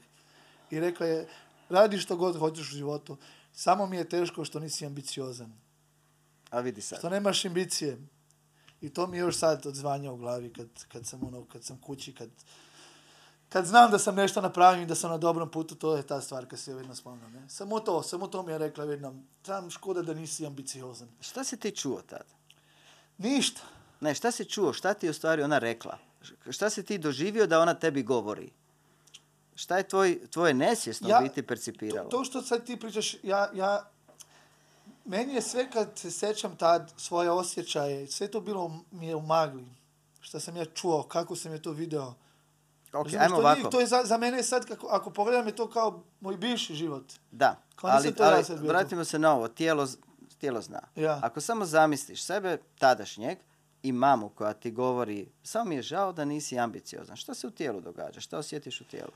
I rekla je, radi što god hoćeš u životu, samo mi je teško što nisi ambiciozan. A vidi sad. Što nemaš ambicije. I to mi još sad odzvanja u glavi kad, kad sam ono, kad sam kući, kad, kad znam da sam nešto napravio i da sam na dobrom putu, to je ta stvar kad se vidno spomnim. Ne? Samo to, samo to mi je rekla jednom, tam škoda da nisi ambiciozan. Šta si ti čuo tad? Ništa. Ne, šta si čuo? Šta ti je u stvari ona rekla? Šta si ti doživio da ona tebi govori? Šta je tvoj, tvoje nesvjesno Ja- biti percipiralo? To, to što sad ti pričaš, ja, ja, meni je sve kad se sećam tad svoje osjećaje, sve to bilo mi je u magli. Šta sam ja čuo, kako sam je to video. Ok, ajmo to, ovako. nije, to je za, za mene sad, kako, ako pogledam je to kao moj bivši život. Da, Kao ali, to ja ali bio vratimo se na ovo. Tijelo, tijelo zna. Ja. Ako samo zamisliš sebe tadašnjeg i mamu koja ti govori samo mi je žao da nisi ambiciozan. Šta se u tijelu događa? Šta osjetiš u tijelu?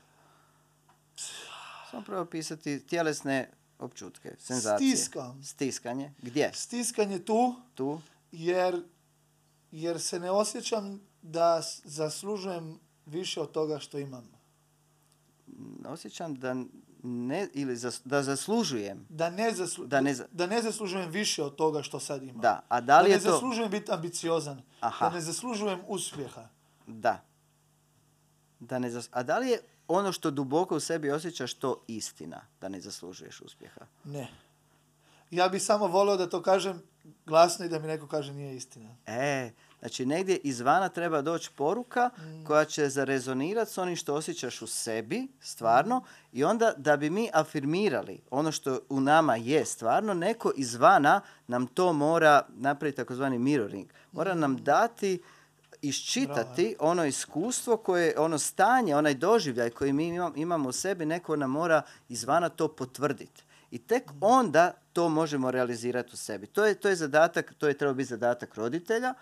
Samo prvo pisati tjelesne opčutke, senzacije. Stiska. Stiskanje. Gdje? Stiskanje tu, Tu? jer, jer se ne osjećam da zaslužujem više od toga što imam. Osjećam da ne, ili zas- da zaslužujem. Da ne, zaslu, Da ne za- da ne zaslužujem više od toga što sad imam. Da, a da li ne je to... zaslužujem biti ambiciozan. Aha. Da ne zaslužujem uspjeha. Da. da ne zas... A da li je ono što duboko u sebi osjećaš to istina, da ne zaslužuješ uspjeha? Ne. Ja bi samo volio da to kažem glasno i da mi neko kaže nije istina. E, znači negdje izvana treba doći poruka Mm. koja će zarezonirati s onim što osjećaš u sebi, stvarno, i onda da bi mi afirmirali ono što u nama je stvarno, neko izvana nam to mora napraviti takozvani mirroring. Mora Mm. nam dati iščitati ono iskustvo koje, ono stanje, onaj doživljaj koji mi imam- imamo u sebi, neko nam mora izvana to potvrditi. I tek Mm. onda to možemo realizirati u sebi. To je, to je zadatak, to je trebao biti zadatak roditelja,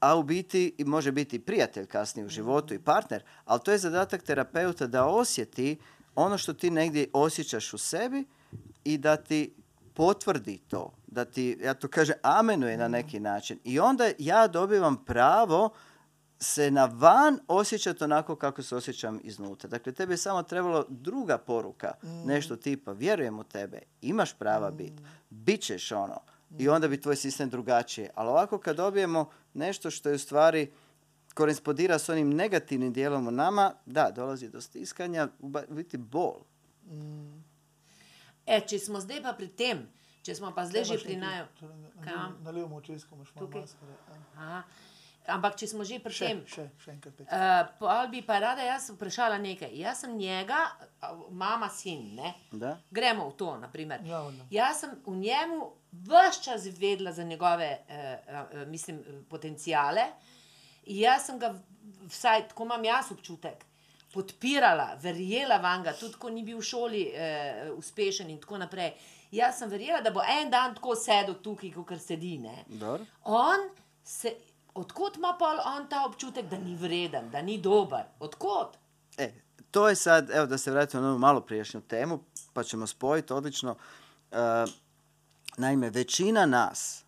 a u biti može biti i prijatelj kasnije u životu i partner, ali to je zadatak terapeuta da osjeti ono što ti negdje osjećaš u sebi i da ti potvrdi to, da ti, ja to kaže, amenuje na neki način. I onda ja dobivam pravo se na van osjećati onako kako se osjećam iznutra. Dakle, tebi je samo trebalo druga poruka, nešto tipa, vjerujem u tebe, imaš prava biti, bit ćeš ono. I onda bi tvoj sistem drugačiji. Ali ovako kad dobijemo nešto što je u stvari korespondira s onim negativnim dijelom u nama, da, dolazi do stiskanja, u biti bol. E, če smo zdaj pa pri tem, če smo pa zdaj že pri naju. Na, Kam? na levo očesko imaš malo maskare. a. Aha. Ampak če smo že pri Še, tem, še, še enkrat uh, bi pa rada jaz vprašala nekaj. Jaz sem njega, mama, sin, ne? Da? Gremo v to, naprimer. Ja, onda. Jaz sem v njemu vse čas vedela za njegove, eh, eh, mislim, potencijale. In jaz sem ga, vsaj tako imam jaz občutek, podpirala, verjela vam ga, tudi ko ni bil v šoli eh, uspešen in tako naprej. Jaz sem verjela, da bo en dan tako sedel tukaj, kot sedi. On se, odkot ima pa on ta občutek, da ni vreden, da ni dober? Odkot? E, to je sad, evo da se vratimo na malo prijašnju temu, pa ćemo spojiti odlično. E, naime, većina nas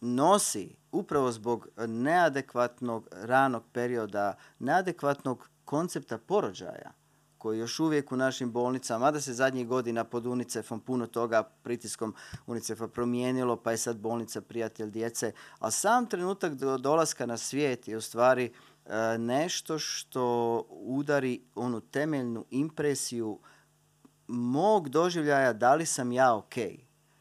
nosi upravo zbog neadekvatnog ranog perioda, neadekvatnog koncepta porođaja, koji još uvijek u našim bolnicama, mada se zadnjih godina pod UNICEF-om puno toga pritiskom UNICEF-a promijenilo, pa je sad bolnica prijatelj djece, a sam trenutak do dolaska na svijet je u stvari e, nešto što udari onu temeljnu impresiju mog doživljaja da li sam ja ok.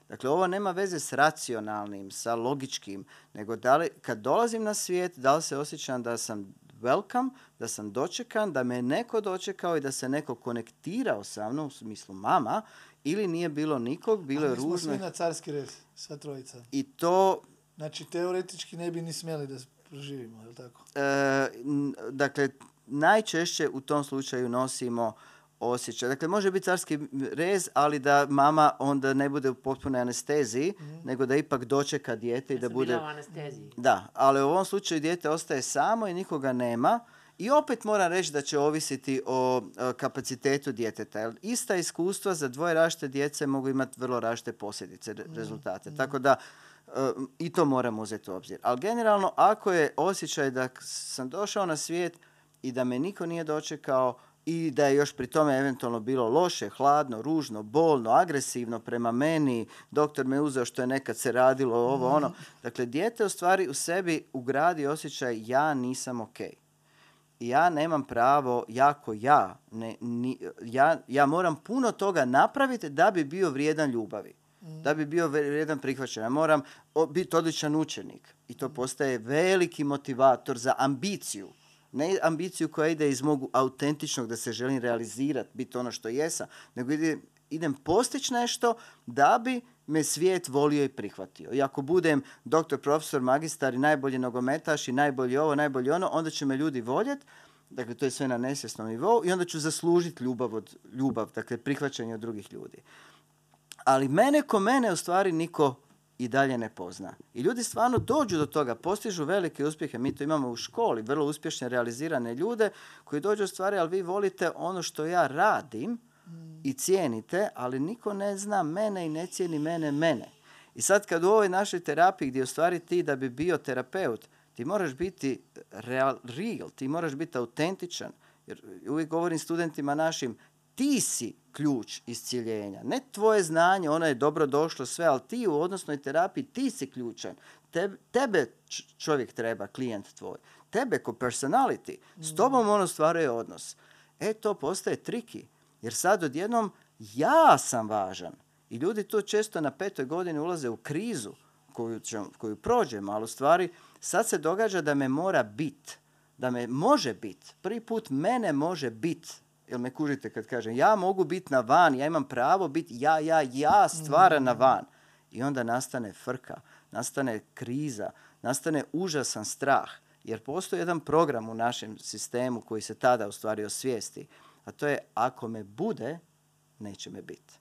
Dakle, ovo nema veze s racionalnim, sa logičkim, nego da li, kad dolazim na svijet, da li se osjećam da sam welcome, da sam dočekan, da me je neko dočekao i da se neko konektirao sa mnom, u smislu mama, ili nije bilo nikog, bilo je mi smo ružno. svi na carski rez, sva trojica. I to, Znači, teoretički ne bi ni smjeli da proživimo, je li tako? e, dakle, najčešće u tom slučaju nosimo osjećaj. Dakle, može biti carski rez, ali da mama onda ne bude u potpunoj anesteziji, nego da ipak dočeka dijete i da bude... u anesteziji. Da, ali u ovom slučaju dijete ostaje samo i nikoga nema. I opet moram reći da će ovisiti o, kapacitetu djeteta. Jer ista iskustva za dvoje različite djece mogu imati vrlo različite posljedice, re- rezultate. Tako da e, i to moram uzeti u obzir. Ali generalno, ako je osjećaj da sam došao na svijet i da me niko nije dočekao i da je još pri tome eventualno bilo loše, hladno, ružno, bolno, agresivno prema meni, doktor me uzeo što je nekad se radilo ovo, ono. Dakle, dijete u stvari u sebi ugradi osjećaj ja nisam okej. I ja nemam pravo, jako ja, ne, ni- ja, ja moram puno toga napraviti da bi bio vrijedan ljubavi. Da bi bio vrijedan prihvaćen. Ja moram biti odličan učenik. I to postaje veliki motivator za ambiciju. Ne ambiciju koja ide iz mog autentičnog da se želim realizirati, biti ono što jesam, nego ide, idem postići nešto da bi me svijet volio i prihvatio. I ako budem doktor, profesor, magistar i najbolji nogometaš i najbolji ovo, najbolji ono, onda će me ljudi voljet. Dakle, to je sve na nesvjesnom nivou i onda ću zaslužiti ljubav, od, ljubav, dakle, prihvaćanje od drugih ljudi. Ali mene ko mene u stvari niko i dalje ne pozna. I ljudi stvarno dođu do toga, postižu velike uspjehe. Mi to imamo u školi, vrlo uspješne realizirane ljude koji dođu u stvari, ali vi volite ono što ja radim i cijenite, ali niko ne zna mene i ne cijeni mene mene. I sad kad u ovoj našoj terapiji gdje u ti da bi bio terapeut, ti moraš biti real, real ti moraš biti autentičan. Jer uvijek govorim studentima našim, ti si ključ isciljenja. Ne tvoje znanje, ono je dobro došlo sve, ali ti u odnosnoj terapiji, ti si ključan. Tebe, čovjek treba, klijent tvoj. Tebe ko personality. S tobom on ostvaruje odnos. E, to postaje triki. Jer sad odjednom ja sam važan. I ljudi tu često na petoj godini ulaze u krizu koju, ćemo- koju prođemo, ali u stvari sad se događa da me mora bit. Da me može bit. Prvi put mene može bit. Jel me kužite kad kažem ja mogu biti na van, ja imam pravo biti ja, ja, ja stvaran na van. I onda nastane frka, nastane kriza, nastane užasan strah. Jer postoji jedan program u našem sistemu koji se tada u stvari osvijesti. A to je ako me bude, neće me biti.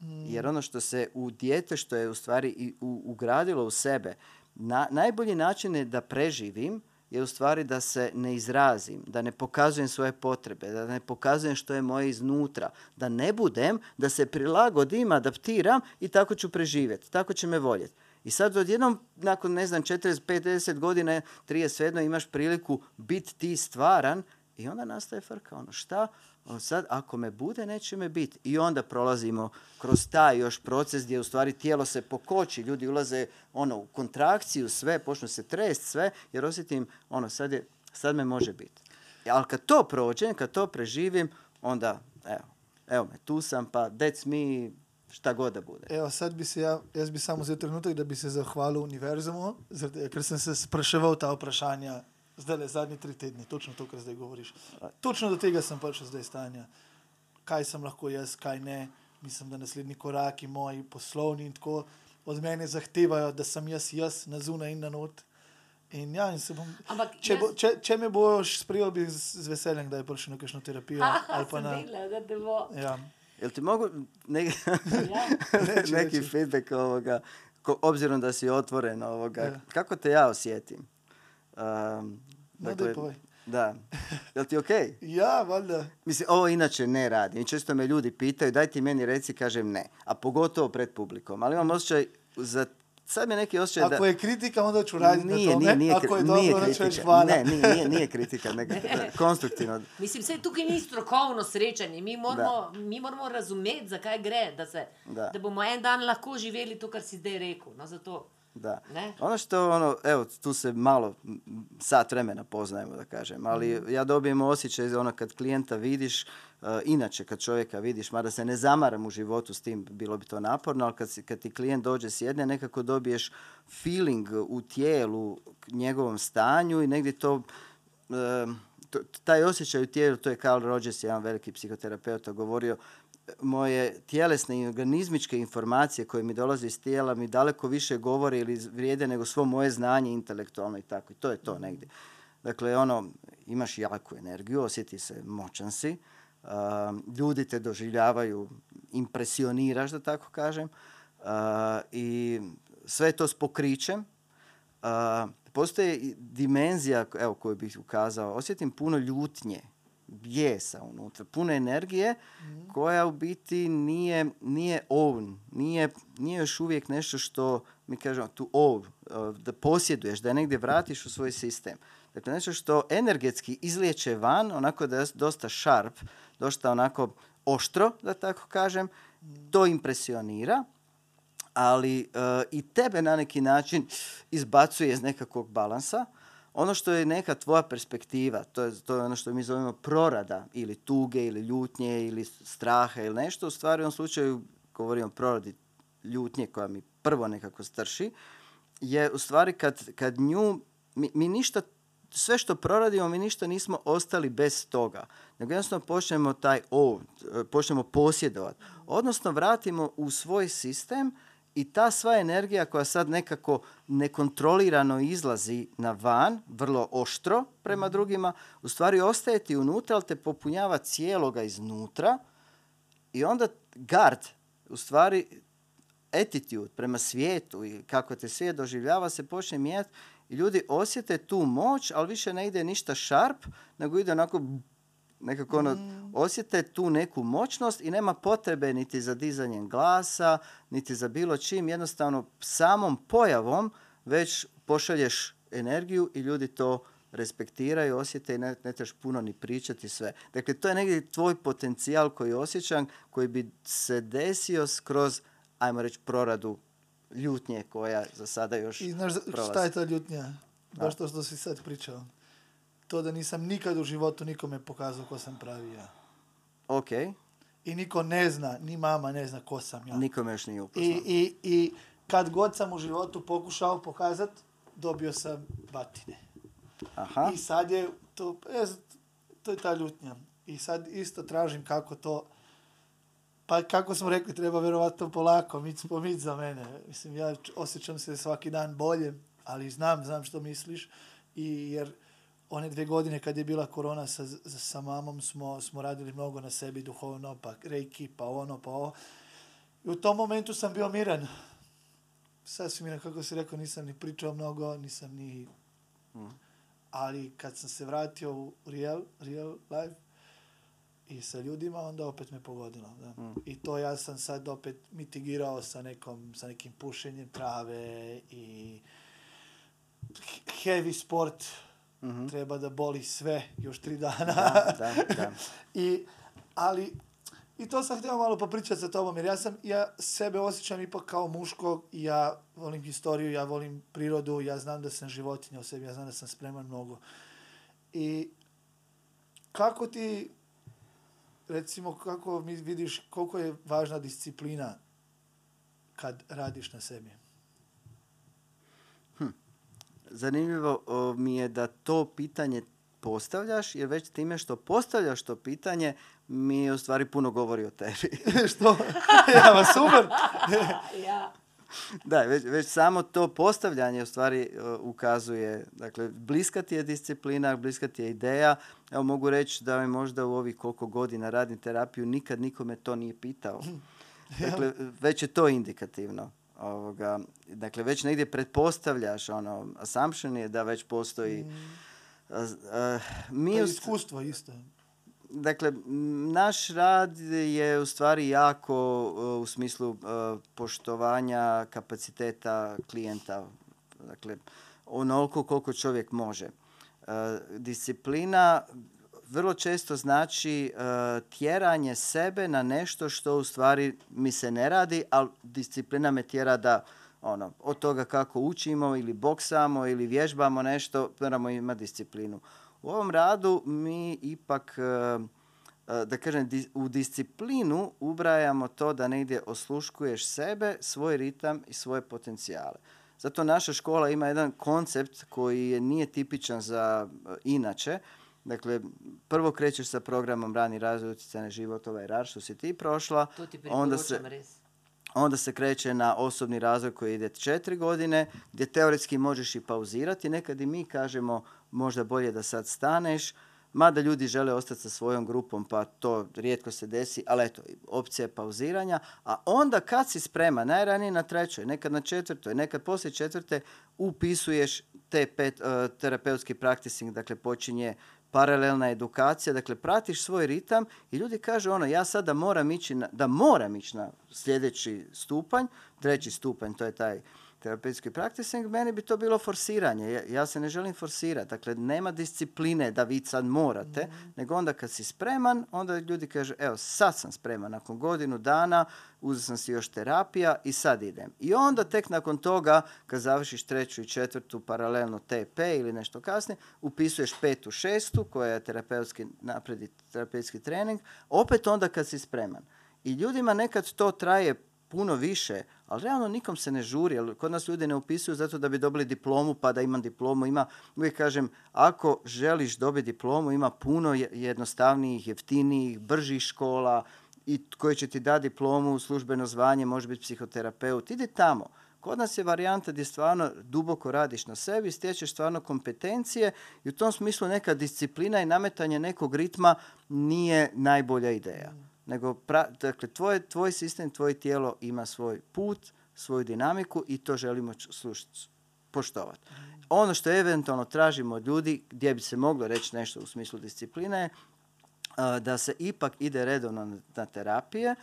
Jer ono što se u dijete, što je u stvari i u- ugradilo u sebe, na, najbolji način je da preživim je u stvari da se ne izrazim, da ne pokazujem svoje potrebe, da ne pokazujem što je moje iznutra, da ne budem, da se prilagodim, adaptiram i tako ću preživjeti, tako će me voljeti. I sad odjednom, nakon ne znam, 45-50 godina, 30 svejedno imaš priliku biti ti stvaran i onda nastaje frka. Ono šta? Ono sad, ako me bude, neće me biti. I onda prolazimo kroz taj još proces gdje u stvari tijelo se pokoči, ljudi ulaze ono, u kontrakciju, sve, počnu se trest, sve, jer osjetim, ono, sad, je, sad me može biti. Ali kad to prođem, kad to preživim, onda, evo, evo me, tu sam, pa that's me, šta god da bude. Evo, sad bi se ja, jaz bi samo vzel trenutek, da bi se zahvalil univerzumu, ker sem se spraševal ta vprašanja zdaj le zadnji tri tedni, točno to, kar zdaj govoriš. Točno do tega sem prišel zdaj stanja. Kaj sem lahko jaz, kaj ne. Mislim, da naslednji koraki moji poslovni in tako od mene zahtevajo, da sem jaz jaz na zunaj in na not. In ja, in se bom, Ampak če, bo, jaz- če, če me boš sprejel, bi z, z veseljem, da je prišel na kakšno terapijo. ali pa sem na. videla, da te bo. Ja. Jel ti mogu ne- Ja. Reći, neki reći. feedback ovoga, ko- obzirom da si otvoren ovoga, Ja. kako te ja osjetim? Um, No, daj povej. da. Jel ti okej? ja, valjda. Mislim, ovo inače ne radim. I često me ljudi pitaju, daj ti meni reci, kažem ne. A pogotovo pred publikom. Ali imam osjećaj, za, sad mi je neki osjećaj da... Ako je kritika, onda ću raditi na nije, tome. nije, nije, Ako je dobro, nije ću kritika. hvala. Ne, nije, nije, nije kritika, nego konstruktivno. Mislim, se tukaj ni strokovno srečanje, mi moramo, mi moramo razumeti, zakaj gre, da, se, Da. da bomo en dan lahko živeli to, kar si zdaj rekel. No, zato Da. Ne? Ono što, ono, evo, tu se malo sat vremena poznajemo, da kažem, ali Mhm. ja dobijem osjećaj, ono, kad klijenta vidiš, e, inače kad čovjeka vidiš, mada se ne zamaram u životu s tim, bilo bi to naporno, ali kad, si- kad ti klijent dođe sjedne, nekako dobiješ feeling u tijelu, k njegovom stanju i negdje to, to- taj osjećaj u tijelu, to je Carl Rogers, jedan veliki psihoterapeut, govorio, moje tjelesne i organizmičke informacije koje mi dolaze iz tijela mi daleko više govore ili vrijede nego svo moje znanje intelektualno i tako. I to je to negdje. Dakle, ono, imaš jaku energiju, osjeti se, moćan si, um, ljudi te doživljavaju, impresioniraš, da tako kažem, uh, i sve to s pokrićem. Uh, postoji dimenzija, evo, koju bih ukazao, osjetim puno ljutnje, bijesa unutra, puno energije koja u biti nije, nije own, nije, nije još uvijek nešto što mi kažemo to own, uh, da posjeduješ, da je negdje vratiš u svoj sistem. Dakle, nešto što energetski izliječe van, onako da je dosta sharp, dosta onako oštro, da tako kažem, to impresionira, ali e, i tebe na neki način izbacuje iz nekakvog balansa. Ono što je neka tvoja perspektiva, to je, to je ono što mi zovemo prorada ili tuge ili ljutnje ili straha ili nešto. U stvari u ovom slučaju govorim o proradi ljutnje koja mi prvo nekako strši, je u stvari kad, kad nju, mi, mi ništa, sve što proradimo, mi ništa nismo ostali bez toga. Nego jednostavno počnemo taj o, počnemo posjedovati. Odnosno vratimo u svoj sistem i ta sva energija koja sad nekako nekontrolirano izlazi na van, vrlo oštro prema drugima, u stvari ostaje ti unutra, ali te popunjava cijeloga iznutra i onda gard, u stvari attitude prema svijetu i kako te svijet doživljava se počne mijenjati i ljudi osjete tu moć, ali više ne ide ništa šarp, nego ide onako nekako ono, osjete tu neku moćnost i nema potrebe niti za dizanjem glasa, niti za bilo čim, jednostavno samom pojavom već pošalješ energiju i ljudi to respektiraju, osjete i ne, ne trebaš puno ni pričati sve. Dakle, to je negdje tvoj potencijal koji osjećam, koji bi se desio skroz, ajmo reći, proradu ljutnje koja za sada još I znaš šta je ta ljutnja? Baš to što si sad pričao. To da nisam nikad u životu nikome pokazao ko sam pravi ja. Ok, I niko ne zna, ni mama ne zna ko sam ja. nikome još nije upoznao. I, i, I kad god sam u životu pokušao pokazat, dobio sam batine. Aha, I sad je to, e, to je ta ljutnja. I sad isto tražim kako to, pa kako smo rekli, treba vjerovatno polako, mic po mic za mene. Mislim, ja osjećam se svaki dan bolje, ali znam, znam što misliš. I jer one dvije godine kad je bila korona sa, sa mamom smo, smo radili mnogo na sebi duhovno, pa reiki, pa ono, pa ovo. I u tom momentu sam bio miran. Sasvim miran, kako si rekao, nisam ni pričao mnogo, nisam ni ali kad sam se vratio u real, real life i sa ljudima, onda opet me pogodilo. Da. Mm. I to ja sam sad opet mitigirao sa, nekom, sa nekim pušenjem trave i heavy sport. Mhm. Treba da boli sve još tri dana. da, da, da. I, ali, i to sam htio malo popričati sa tobom, jer ja sam, ja sebe osjećam ipak kao muško, ja volim historiju, ja volim prirodu, ja znam da sam životinja u sebi, ja znam da sam spreman mnogo. I kako ti, recimo, kako mi vidiš koliko je važna disciplina kad radiš na sebi? Zanimljivo o, mi je da to pitanje postavljaš, jer već time što postavljaš to pitanje, mi u stvari puno govori o tebi. Što? ja, ma super! Ja. da, već, već samo to postavljanje u stvari ukazuje, dakle, bliska ti je disciplina, bliska ti je ideja. Evo mogu reći da mi možda u ovih koliko godina radim terapiju, nikad nikome to nije pitao. Dakle, već je to indikativno. Ovoga, dakle, već negdje pretpostavljaš, ono, assumption je da već postoji... a, a, mi Pa u st- iskustvo isto. Dakle, naš rad je u stvari jako uh, u smislu uh, poštovanja kapaciteta klijenta. Dakle, onoliko koliko čovjek može. Uh, disciplina vrlo često znači uh, tjeranje sebe na nešto što u stvari mi se ne radi, ali disciplina me tjera da ono, od toga kako učimo ili boksamo ili vježbamo nešto, moramo imati disciplinu. U ovom radu mi ipak, e, e, da kažem, u disciplinu ubrajamo to da negdje osluškuješ sebe, svoj ritam i svoje potencijale. Zato naša škola ima jedan koncept koji je, nije tipičan za e, inače. Dakle, prvo krećeš sa programom Rani razvoj utjecaj na život, ovaj rad što si ti prošla. To ti onda se, res. onda se kreće na osobni razvoj koji ide četiri godine, gdje teoretski možeš i pauzirati. Nekad i mi kažemo možda bolje da sad staneš, mada ljudi žele ostati sa svojom grupom, pa to rijetko se desi, ali eto, opcija je pauziranja. A onda kad si sprema, najranije na trećoj, nekad na četvrtoj, nekad poslije četvrte, upisuješ te pet, eh, terapeutski practicing, dakle počinje paralelna edukacija, dakle pratiš svoj ritam i ljudi kažu ono, ja sada moram ići na, da moram ići na sljedeći stupanj, treći stupanj, to je taj terapeutski practicing, meni bi to bilo forsiranje. Ja, ja se ne želim forsirati. Dakle, nema discipline da vi sad morate, nego onda kad si spreman, onda ljudi kažu, evo, sad sam spreman, nakon godinu dana, uzeo sam si još terapija i sad idem. I onda tek nakon toga, kad završiš treću i četvrtu paralelno TP ili nešto kasnije, upisuješ petu, šestu, koja je terapeutski napred i terapeutski trening, opet onda kad si spreman. I ljudima nekad to traje puno više, ali realno nikom se ne žuri, jer kod nas ljudi ne upisuju zato da bi dobili diplomu, pa da imam diplomu. Ima, uvijek kažem, ako želiš dobiti diplomu, ima puno je- jednostavnijih, jeftinijih, bržih škola i koji će ti dati diplomu, službeno zvanje, može biti psihoterapeut. Idi tamo. Kod nas je varijanta gdje stvarno duboko radiš na sebi, stječeš stvarno kompetencije i u tom smislu neka disciplina i nametanje nekog ritma nije najbolja ideja. Nego, pra, dakle, tvoj, tvoj sistem, tvoje tijelo ima svoj put, svoju dinamiku i to želimo slušati, poštovati. Ono što eventualno tražimo od ljudi, gdje bi se moglo reći nešto u smislu discipline, je, a, da se ipak ide redovno na, terapije,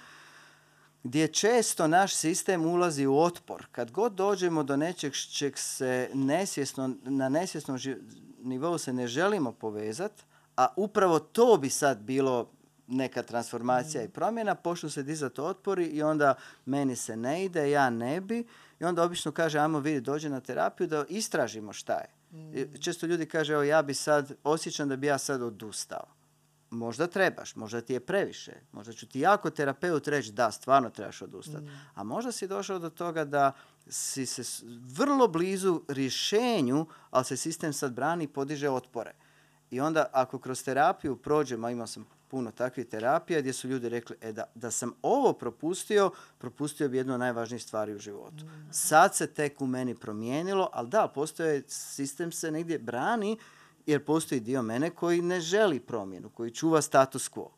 gdje često naš sistem ulazi u otpor. Kad god dođemo do nečeg čeg se nesvjesno, na nesvjesnom nivou se ne želimo povezati, a upravo to bi sad bilo neka transformacija i promjena, počnu se dizati otpori i onda meni se ne ide, ja ne bi. I onda obično kaže, ajmo vidi, dođe na terapiju da istražimo šta je. I Često ljudi kaže, evo ja bi sad, osjećam da bi ja sad odustao možda trebaš, možda ti je previše, možda ću ti jako terapeut reći da, stvarno trebaš odustati. A možda si došao do toga da si se vrlo blizu rješenju, ali se sistem sad brani i podiže otpore. I onda ako kroz terapiju prođemo, imao sam puno takvih terapija gdje su ljudi rekli e, da, da sam ovo propustio, propustio bi jednu od najvažnijih stvari u životu. Sad se tek u meni promijenilo, ali da, postoje, sistem se negdje brani jer postoji dio mene koji ne želi promjenu, koji čuva status quo.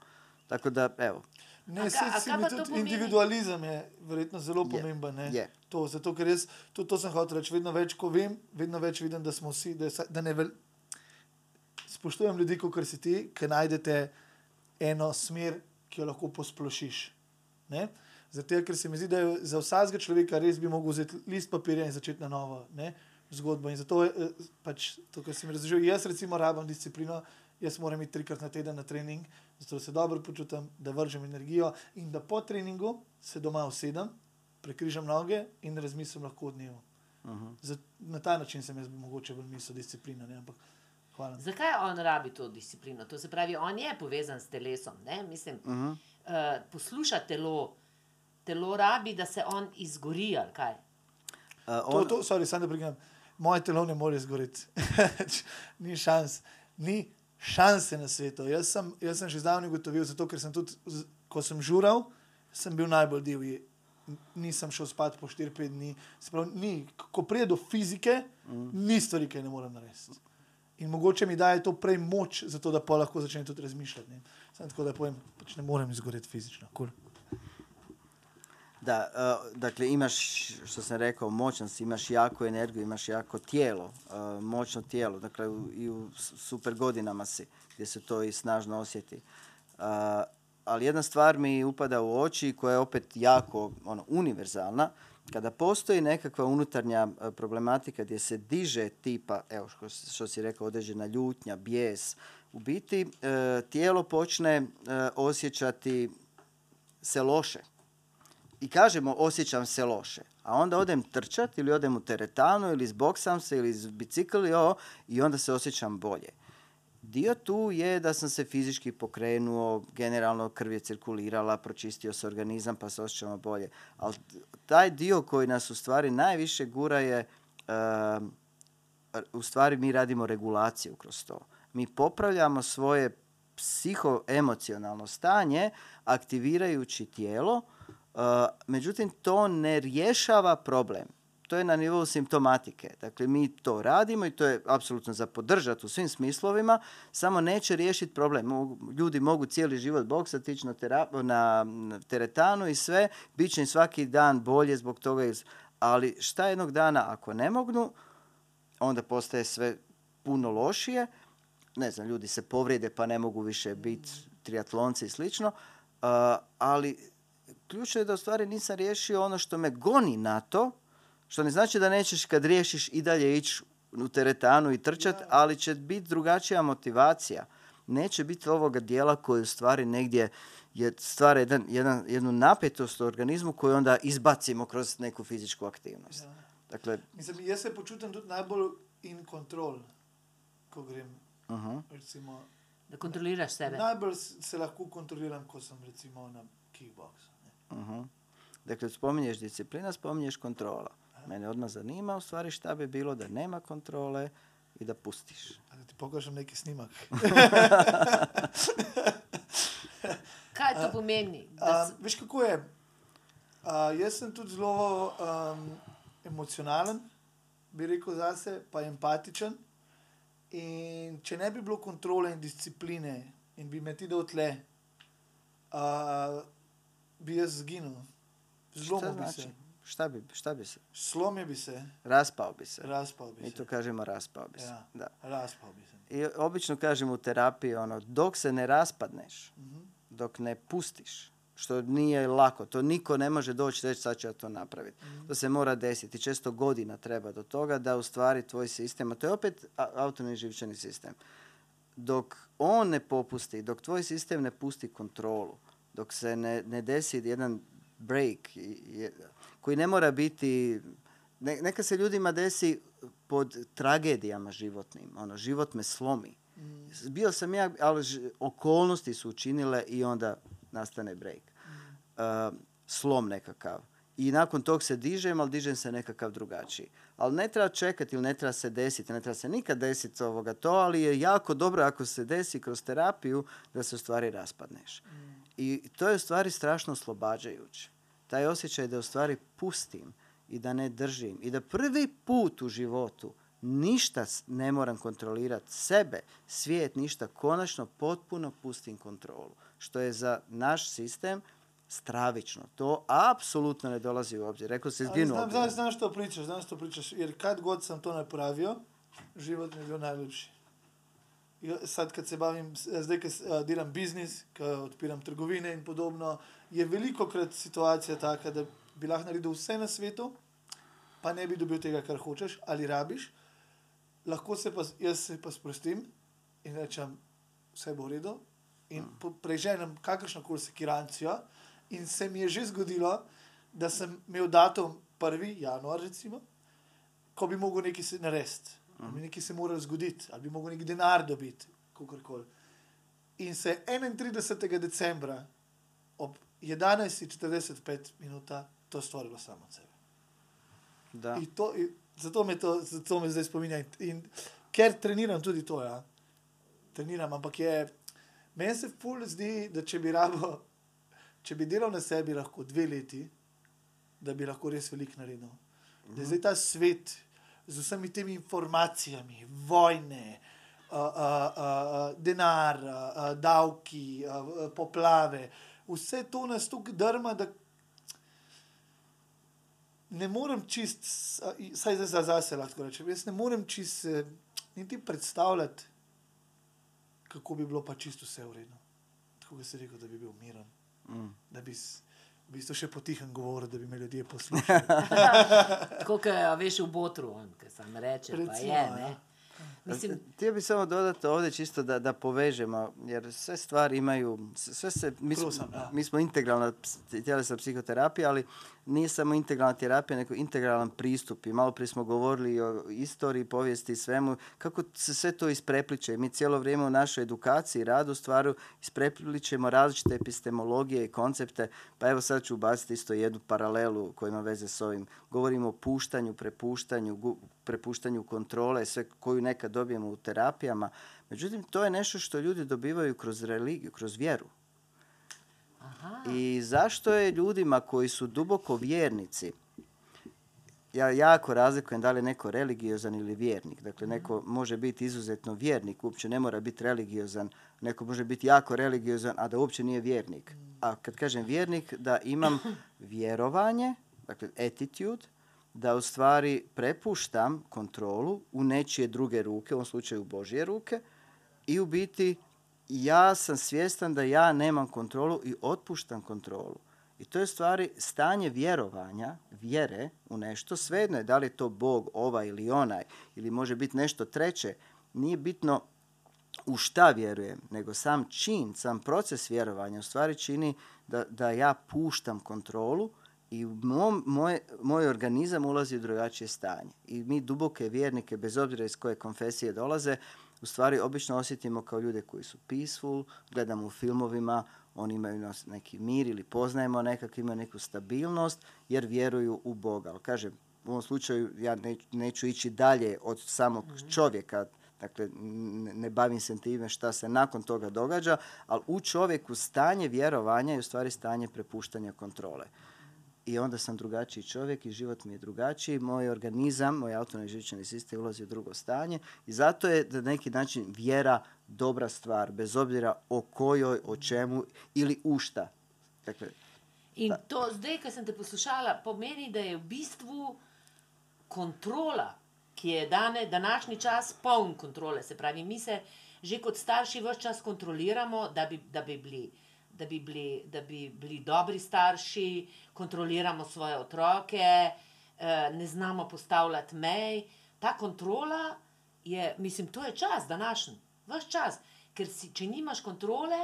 Tako da, evo, Ne, A se, ka- a se kaj mi tudi to pomeni? individualizem je verjetno zelo pomemben. ne. je. To, zato, ker jaz, to, to sem hotel reči, vedno več, ko vem, vedno več vidim, da smo vsi, da, je da ne vel... spoštujem ljudi, kot si ti, ki najdete eno smer, ki jo lahko posplošiš. Ne? Zato, ker se mi zdi, da je za vsakega človeka res bi mogel vzeti list papirja in začeti na novo ne? zgodbo. In zato je eh, pač to, kar si mi razložil. Jaz recimo rabim disciplino, jaz moram iti trikrat na teden na trening, zato se dobro počutim, da vržem energijo in da po treningu se doma usedem, prekrižam noge in razmislim lahko o dnevu. Mhm. Za, na ta način sem jaz mogoče bolj mislil disciplina. Ne? Ampak hvala. Zakaj on rabi to disciplino? To se pravi, on je povezan s telesom. Ne? Mislim, uh Mhm. -huh. uh, posluša telo, telo rabi, da se on izgori kaj. A, To, on, to, sorry, samo da pregledam. Moje telo ne more zgoreti. ni šans. Ni šanse na svetu. Jaz sem, jaz sem že zdavnaj ugotovil, zato ker sem tudi, ko sem žural, sem bil najbolj divji. Nisem šel spat po 4-5 dni. Se Pravi, ni, ko pride do fizike, mm. ni stvari, ki ne morem narediti. In mogoče mi daje to prej moč, zato da pa lahko začnem tudi razmišljati. Ne. Samo tako da povem, pač ne morem izgoreti fizično. Cool. Da, uh, dakle imaš, što sam rekao, moćan si, imaš jako energiju, imaš jako tijelo, uh, moćno tijelo, dakle u, i u super godinama si, gdje se to i snažno osjeti. Uh, ali jedna stvar mi upada u oči koja je opet jako ono, univerzalna, kada postoji nekakva unutarnja uh, problematika gdje se diže tipa, evo što, što si rekao, određena ljutnja, bijes, u biti uh, tijelo počne uh, osjećati se loše i kažemo osjećam se loše, a onda odem trčat ili odem u teretanu ili zboksam se ili bicikl i onda se osjećam bolje. Dio tu je da sam se fizički pokrenuo, generalno krv je cirkulirala, pročistio se organizam pa se osjećamo bolje. Ali taj dio koji nas u stvari najviše gura je, ehm, u stvari mi radimo regulaciju kroz to. Mi popravljamo svoje psihoemocionalno stanje aktivirajući tijelo, uh, međutim to ne rješava problem. To je na nivou simptomatike. Dakle, mi to radimo i to je apsolutno za podržati u svim smislovima, samo neće riješiti problem. Ljudi mogu cijeli život boksati, ići na, tera- na na teretanu i sve, bit će im svaki dan bolje zbog toga. iz- Ali šta jednog dana ako ne mognu, onda postaje sve puno lošije. Ne znam, ljudi se povrijede pa ne mogu više biti triatlonci i slično. Uh, ali ključno je da u stvari nisam riješio ono što me goni na to, što ne znači da nećeš kad riješiš i dalje ići u teretanu i trčat, ali će biti drugačija motivacija. Neće biti ovoga dijela koji u stvari negdje je stvara jedan, jedan, jednu napetost u organizmu koju onda izbacimo kroz neku fizičku aktivnost. Dakle, Mislim, jaz se počutim tudi najbolj in kontrol, ko grem. uh Recimo, Da kontroliraš sebe. najbolj se lahko kontroliram, ko sem recimo na kickboksu. ne. Mhm. Dakle, spominješ disciplina, spominješ kontrola. Mene odmah zanima u stvari šta bi bilo da nema kontrole i da pustiš. A Da ti pokažem neki snimak. Kaj to pomeni? Da A, s- veš, kako je? A, jaz sem tudi zelo um, emocionalen, bi rekel zase, pa empatičen. In če ne bi bilo kontrole in discipline in bi me ti dal tle, a, bi jaz zginil. Zlomil bi se. Šta bi, šta bi se? Slomil bi se, Raspao bi se. raspal bi Mi se. to kažemo raspao bi se. Ja. Da. Raspal bi se. I obično kažemo u terapiji ono, dok se ne raspadneš, Mhm. dok ne pustiš, što nije lako, to niko ne može doći reći sad ću ja to napraviti. Mhm. To se mora desiti, često godina treba do toga da u stvari tvoj sistem, a to je opet autonomni živčani sistem, dok on ne popusti, dok tvoj sistem ne pusti kontrolu, dok se ne, ne desi jedan break je- koji ne mora biti, ne- neka se ljudima desi pod tragedijama životnim, ono, život me slomi. Bio sam ja, ali ž- okolnosti su učinile i onda nastane break. Uh, slom nekakav. I nakon tog se dižem, ali dižem se nekakav drugačiji. Ali ne treba čekati ili ne treba se desiti, ne treba se nikad desiti ovoga to, ali je jako dobro ako se desi kroz terapiju da se u stvari raspadneš. I to je u stvari strašno oslobađajuće. Taj osjećaj da u stvari pustim i da ne držim i da prvi put u životu ništa ne moram kontrolirati sebe, svijet, ništa, konačno potpuno pustim kontrolu. Što je za naš sistem stravično. To apsolutno ne dolazi u obzir. Rekao si Ali zginuo. Znam, znam, znam što pričaš, znam što pričaš, jer kad god sam to napravio, život mi je bil najljepši. Ja, Sad, kad se bavim, s- zdaj, s- a, delam biznis, ko odpiram trgovine in podobno, je veliko krat situacija taka, da bi lahko naredil vse na svetu, pa ne bi dobil tega, kar hočeš ali rabiš. Lahko se pa, jaz se pa sprostim in rečem, vse bo v redu. In po- preženem kakršno koli sekirancijo, in se mi je že zgodilo, da sem imel datum 1. januar, recimo, ko bi mogel nekaj se narediti, ali bi nekaj se moralo zgoditi, ali bi mogel neki denar dobiti, kakorkoli. In se je 31. decembra ob 11.45 minuta to stvorilo samo od sebe. Da. In to, in zato, me to, zato me zdaj spominja. In, in ker treniram tudi to, ja. treniram, ampak je, meni se ful zdi, da če bi rabo, če bi delal na sebi lahko dve leti, da bi lahko res veliko naredil. Da je zdaj ta svet z vsemi temi informacijami, vojne, uh, uh, uh, denar, uh, uh, davki, uh, poplave, vse to nas tukaj drma, da ne morem čist, saj za, za zase lahko rečem, jaz ne morem čist niti predstavljati, kako bi bilo pa čisto vse v redu. Tako da si rekel, da bi bil miren, Mm. da bi v bistvu še potihem govoril, da bi me ljudje poslušali. Tako kot veš v botru, on, ki sam reče, pa Recimo, je. ja. Mislim, Htio bih samo dodati ovdje čisto da, da povežemo, jer sve stvari imaju, sve se, mi, smo- mi smo integralna tjelesna psihoterapija, ali nije samo integralna terapija, nego integralan pristup. I malo prije smo govorili o istoriji, povijesti i svemu, kako se sve to isprepliče. Mi cijelo vrijeme u našoj edukaciji radu stvaru isprepličemo različite epistemologije i koncepte. Pa evo sad ću ubaciti isto jednu paralelu koja ima veze s ovim. Govorimo o puštanju, prepuštanju, gu- prepuštanju kontrole, sve koju nekad dobijemo u terapijama. Međutim, to je nešto što ljudi dobivaju kroz religiju, kroz vjeru. aha, I zašto je ljudima koji su duboko vjernici, ja jako razlikujem da li je neko religiozan ili vjernik. Dakle, neko može biti izuzetno vjernik, uopće ne mora biti religiozan. Neko može biti jako religiozan, a da uopće nije vjernik. A kad kažem vjernik, da imam vjerovanje, dakle attitude, da u stvari prepuštam kontrolu u nečije druge ruke, u ovom slučaju u Božje ruke, i u biti ja sam svjestan da ja nemam kontrolu i otpuštam kontrolu. I to je stvari stanje vjerovanja, vjere u nešto, svejedno je da li je to Bog, ovaj ili onaj, ili može biti nešto treće, nije bitno u šta vjerujem, nego sam čin, sam proces vjerovanja u stvari čini da, da ja puštam kontrolu i mom, moj, moj organizam ulazi u drugačije stanje. I mi duboke vjernike, bez obzira iz koje konfesije dolaze, u stvari obično osjetimo kao ljude koji su peaceful, gledamo u filmovima, oni imaju nas neki mir ili poznajemo nekak, imaju neku stabilnost jer vjeruju u Boga. Ali kažem, u ovom slučaju ja neću, neću ići dalje od samog čovjeka, dakle ne, ne bavim se time šta se nakon toga događa, ali u čovjeku stanje vjerovanja je u stvari stanje prepuštanja kontrole. I onda sam drugačiji čovjek i život mi je drugačiji, moj organizam, moj autonomni živčani sistem ulazi u drugo stanje i zato je na neki način vjera dobra stvar, bez obzira o kojoj, o čemu ili u šta. Dakle, In to zdaj, ko sem te poslušala, pomeni, da je v bistvu kontrola, ki je dane, današnji čas poln kontrole. Se pravi, mi se že kot starši vse čas kontroliramo, da bi, da bi bili. Da bi, bili, da bi bili dobri starši, kontroliramo svoje otroke, eh, ne znamo postavljati mej. Ta kontrola je, mislim, to je čas, današnji, vse čas. Ker si, če nimaš kontrole,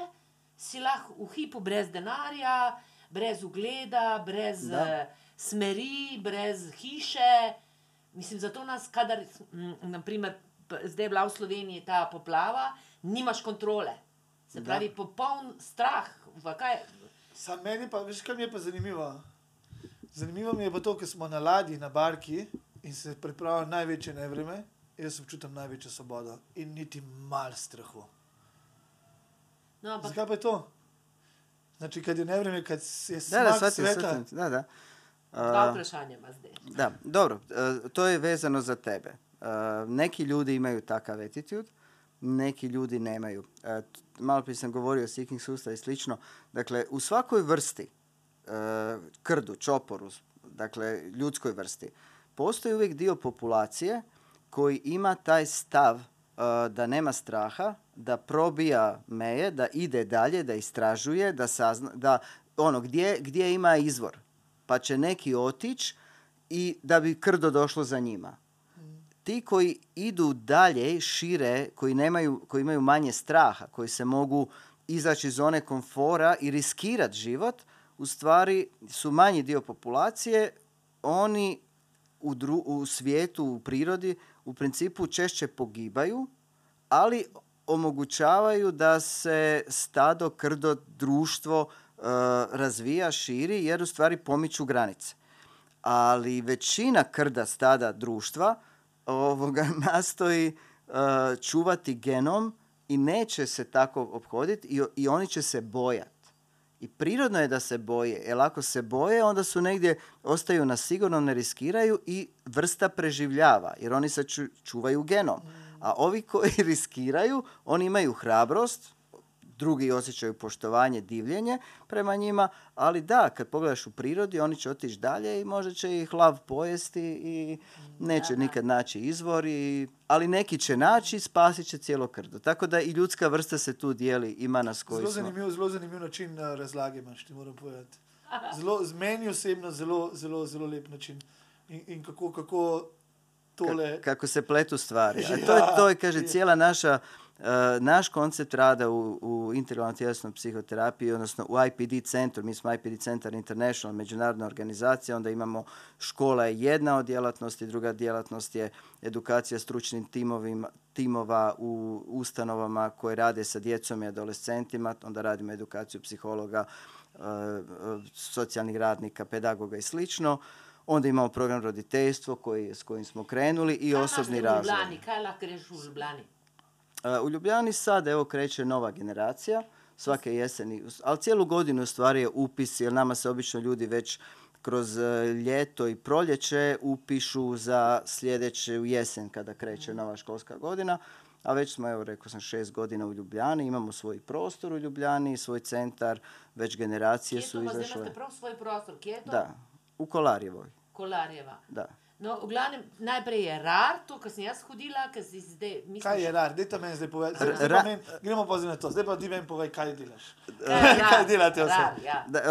si lahko v hipu brez denarja, brez ugleda, brez Da. uh, smeri, brez hiše. Mislim, zato nas, kadar, m, naprimer, p- zdaj je bila v Sloveniji ta poplava, nimaš kontrole. Se Da. pravi, popoln strah. v Kaj, Sam meni pa, veš, kaj mi je pa zanimivo? Zanimivo mi je pa to, ker smo na ladji, na barki in se pripravlja največje nevreme, jaz občutam največjo svobodo in niti mal strahu. no, ampak, Zakaj pa je to? Znači, kad je nevreme, kad je da, smak da, shvatim, sveta, shvatim, da, da. dva A, vprašanja ima zdaj. Da, dobro, e, to je vezano za tebe. E, neki ljudi imaju takav attitude, neki ljudi nemaju. E, malo prije sam govorio o seeking sustav i slično. Dakle, u svakoj vrsti, e, krdu, čoporu, dakle, ljudskoj vrsti, postoji uvijek dio populacije koji ima taj stav e, da nema straha, da probija meje, da ide dalje, da istražuje, da sazna, da ono, gdje, gdje ima izvor. Pa će neki otići i da bi krdo došlo za njima. Ti koji idu dalje, šire, koji, nemaju, koji imaju manje straha, koji se mogu izaći iz zone komfora i riskirati život, u stvari su manji dio populacije, oni u, dru- u svijetu, u prirodi, u principu češće pogibaju, ali omogućavaju da se stado, krdo, društvo e, razvija, širi, jer u stvari pomiču granice. Ali većina krda stada društva ovoga nastoji e, čuvati genom i neće se tako obhoditi i, i oni će se bojati. I prirodno je da se boje, jer ako se boje, onda su negdje, ostaju na sigurnom, ne riskiraju i vrsta preživljava, jer oni se ču- čuvaju genom. A ovi koji riskiraju, oni imaju hrabrost, drugi osjećaju poštovanje, divljenje prema njima, ali da, kad pogledaš u prirodi, oni će otići dalje i možda će ih lav pojesti i neće Da, da. nikad naći izvor, i, ali neki će naći i spasit će cijelo krdo. Tako da i ljudska vrsta se tu dijeli, ima nas koji zelo smo... zanimiv, zelo zanimiv način razlage imaš, ti moram povedati. Zelo, meni osebno zelo, zelo, zelo lep način. In, in kako, kako tole. kako se pletu stvari. A to je, to je, kaže, cijela naša, uh, naš koncept rada u, u integralnoj tjelesnoj psihoterapiji, odnosno u IPD centru, mi smo IPD Centar International, međunarodna organizacija, onda imamo škola je jedna od djelatnosti, druga djelatnost je edukacija stručnim timovima, timova u ustanovama koje rade sa djecom i adolescentima, onda radimo edukaciju psihologa, uh, socijalnih radnika, pedagoga i slično. Onda imamo program roditeljstvo koji, s kojim smo krenuli i Kaj osobni razvoj. U Ljubljani sad evo kreće nova generacija, svake jeseni, ali cijelu godinu stvari je upis, jer nama se obično ljudi već kroz e, ljeto i proljeće upišu za sljedeće u jesen kada kreće nova školska godina. A već smo, evo rekao sam, šest godina u Ljubljani, imamo svoj prostor u Ljubljani, svoj centar, već generacije su pa izašle. imate prav svoj prostor? Kje je to? Da, u Kolarjevoj, Kolarjeva. da. No, v glavnem, najprej je rar, to, kar sem jaz hodila, ker si zdaj misliš... Kaj je rar? Dajte meni zdaj povedati. Zdaj, zdaj pa meni, gremo pa zdaj na to. Zdaj pa ti meni povej, kaj delaš. Kaj je rar? Kaj delate vse? Rar, ja. Da,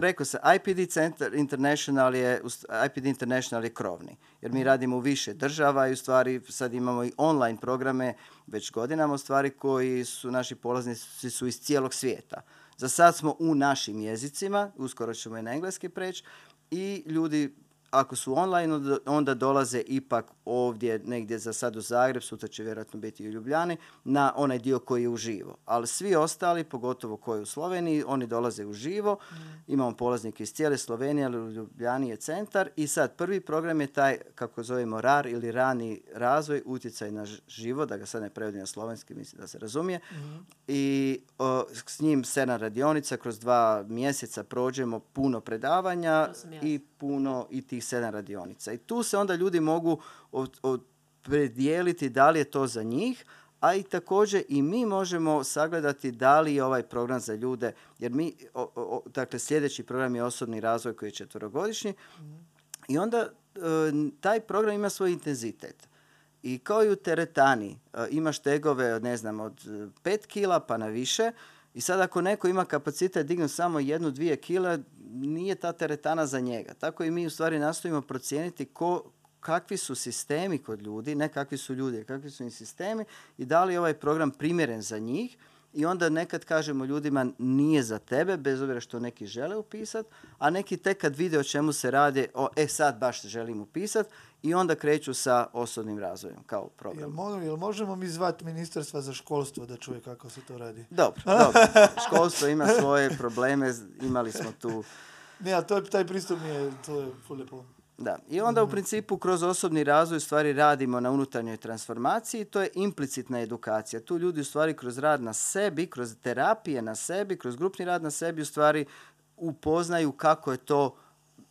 rekao se, IPD Center International je, IPD International je krovni, jer mi radimo u više država i u stvari sad imamo i online programe već godinama u stvari koji su naši polaznici su iz cijelog svijeta. Za sad smo u našim jezicima, uskoro ćemo i na engleski preći i ljudi ako su online, onda- dolaze ipak ovdje negdje za sad u Zagreb, sutra će vjerojatno biti i u Ljubljani, na onaj dio koji je uživo. Ali svi ostali, pogotovo koji u Sloveniji, oni dolaze uživo. Imamo polaznike iz cijele Slovenije, ali u Ljubljani je centar. I sad prvi program je taj, kako zovemo RAR ili rani razvoj, utjecaj na život, da ga sad ne prevodim na slovenski, mislim da se razumije. I o, s njim sedam radionica, kroz dva mjeseca prođemo puno predavanja i puno i tih sedam radionica. I tu se onda ljudi mogu opredijeliti da li je to za njih, a i također i mi možemo sagledati da li je ovaj program za ljude, jer mi, o- o- dakle sljedeći program je osobni razvoj koji je četverogodišnji i onda e, taj program ima svoj intenzitet. I kao i u teretani, e, imaš tegove od, ne znam, od 5 kila pa na više. I sad ako neko ima kapacitet dignuti samo jednu, dvije kile, nije ta teretana za njega. Tako i mi u stvari nastojimo procijeniti ko, kakvi su sistemi kod ljudi, ne kakvi su ljudi, kakvi su im sistemi i da li je ovaj program primjeren za njih. I onda nekad kažemo ljudima nije za tebe, bez obzira što neki žele upisati, a neki tek kad vide o čemu se radi, o, e sad baš želim upisati i onda kreću sa osobnim razvojem kao Jel, program. mo- jel možemo mi zvati ministarstva za školstvo da čuje kako se to radi? Dobro, dobro. Školstvo ima svoje probleme, imali smo tu Ne, a to je, taj pristup mi je, to je lepo. Da, i onda u principu kroz osobni razvoj stvari radimo na unutarnjoj transformaciji, to je implicitna edukacija. Tu ljudi u stvari kroz rad na sebi, kroz terapije na sebi, kroz grupni rad na sebi u stvari upoznaju kako je to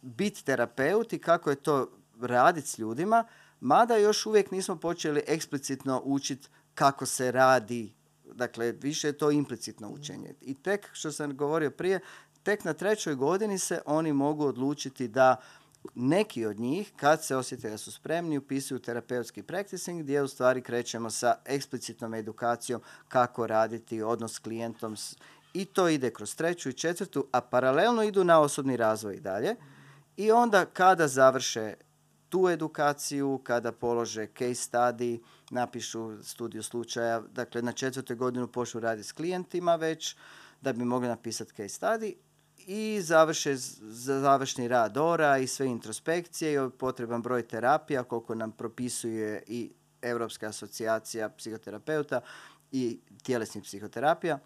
biti terapeut i kako je to raditi s ljudima, mada još uvijek nismo počeli eksplicitno učiti kako se radi. Dakle, više je to implicitno učenje. I tek, što sam govorio prije, tek na trećoj godini se oni mogu odlučiti da neki od njih, kad se osjete da su spremni, upisuju terapeutski practicing, gdje u stvari krećemo sa eksplicitnom edukacijom kako raditi odnos s klijentom. I to ide kroz treću i četvrtu, a paralelno idu na osobni razvoj i dalje. I onda kada završe tu edukaciju, kada polože case study, napišu studiju slučaja, dakle na četvrtoj godinu počnu raditi s klijentima već, da bi mogli napisati case study i završe završni rad ORA i sve introspekcije i potreban broj terapija koliko nam propisuje i Europska asocijacija psihoterapeuta i tjelesnih psihoterapija.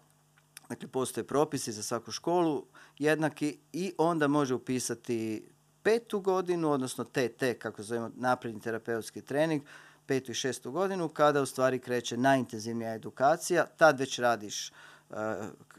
Dakle, postoje propisi za svaku školu jednaki i onda može upisati petu godinu, odnosno TT, kako zovemo napredni terapeutski trening, petu i šestu godinu, kada u stvari kreće najintenzivnija edukacija. Tad već radiš,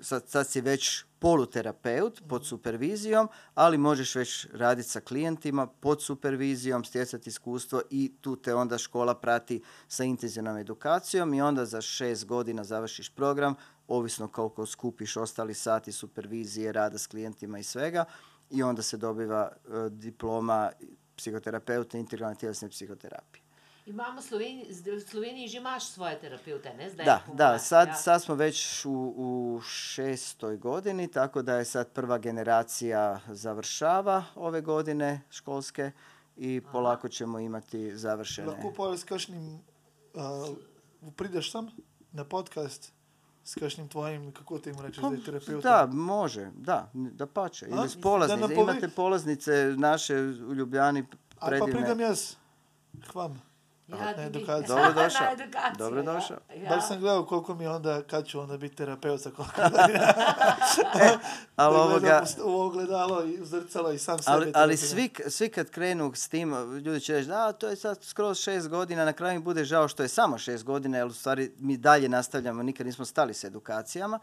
sad, sad si već poluterapeut pod supervizijom, ali možeš već raditi sa klijentima pod supervizijom, stjecati iskustvo i tu te onda škola prati sa intenzivnom edukacijom i onda za šest godina završiš program, ovisno koliko skupiš ostali sati supervizije, rada s klijentima i svega i onda se dobiva e, diploma psihoterapeuta integralne tjelesne psihoterapije. Imamo Sloveniji, v Sloveniji že imaš svoje terapeute, ne? Zdaj, Da, da, sad, ja. sad smo već u, u šestoj godini, tako da je sad prva generacija završava ove godine školske i polako ćemo imati završene. Lahko pa s kakšnim, uh, prideš sem na podcast, s kakšnim tvojim, kako ti jim rečeš, da je terapeut. Da, može, da, da pače. A? Ili s polaznice. nam pove- Imate polaznice naše u Ljubljani Ali pa pridem predivne. jaz, hvam. Ja, Na. Dobrodošao. Na edukaciju, Dobrodošao. Ja. Ja. Baš sam gledao koliko mi onda, kad ću onda biti terapeut za koliko. Ali Da ovoga, u- ogledalo i u zrcalo i sam sebe. ali, ali svi, svi kad krenu s tim, ljudi će reći, da, to je sad skroz šest godina, na kraju mi bude žao što je samo šest godina, jer u stvari mi dalje nastavljamo, nikad nismo stali s edukacijama.